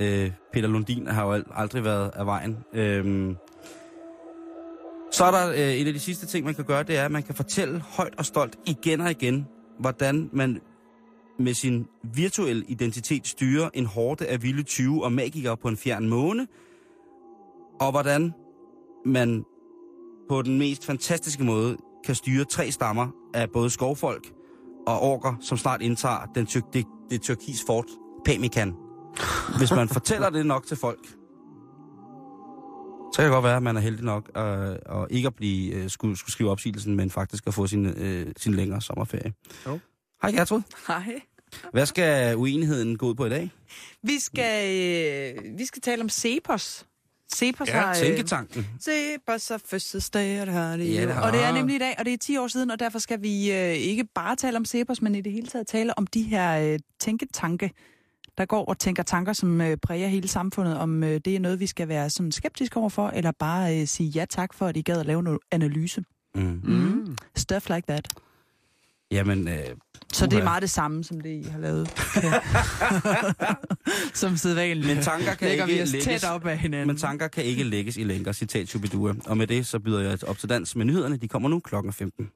[SPEAKER 4] øh, Peter Lundin har jo ald- aldrig været af vejen. Øh, så er der øh, en af de sidste ting, man kan gøre, det er, at man kan fortælle højt og stolt igen og igen, hvordan man med sin virtuelle identitet styrer en hårde af vilde 20 og magikere på en fjern måne, og hvordan man på den mest fantastiske måde kan styre tre stammer af både skovfolk og orker, som snart indtager den tyr- det, det tyrkis fort Pamikan. Hvis man fortæller det nok til folk, så kan det godt være, at man er heldig nok øh, og ikke at blive, øh, skulle, skulle skrive opsigelsen, men faktisk at få sin, øh, sin længere sommerferie.
[SPEAKER 5] Jo.
[SPEAKER 4] Hej Gertrud.
[SPEAKER 3] Hej.
[SPEAKER 4] Hvad skal uenigheden gå ud på i dag?
[SPEAKER 7] Vi skal, øh, vi skal tale om Cepos. Cepos
[SPEAKER 5] Ja,
[SPEAKER 7] har... øh,
[SPEAKER 4] Tænketanken.
[SPEAKER 7] Cepos har fødselsdag, og det har det,
[SPEAKER 4] Ja,
[SPEAKER 7] ja,
[SPEAKER 4] det har-
[SPEAKER 7] Og det er nemlig i dag, og det er 10 år siden, og derfor skal vi øh, ikke bare tale om Cepos, men i det hele taget tale om de her øh, tænketanke, der går og tænker tanker, som øh, præger hele samfundet, om øh, det er noget, vi skal være sådan skeptiske overfor, eller bare øh, sige ja tak for, at I gad at lave noget analyse.
[SPEAKER 4] Mm.
[SPEAKER 7] Mm. Stuff like that.
[SPEAKER 4] Jamen, øh,
[SPEAKER 7] Så det er meget det samme, som det, I har lavet. som sædvanligt.
[SPEAKER 4] Men tanker kan
[SPEAKER 7] Lægger
[SPEAKER 4] ikke lægges-
[SPEAKER 7] tæt op af hinanden.
[SPEAKER 4] men tanker kan ikke lægges i lænker, citat Chubidua. Og med det, så byder jeg op til dans med nyhederne. De kommer nu klokken 15.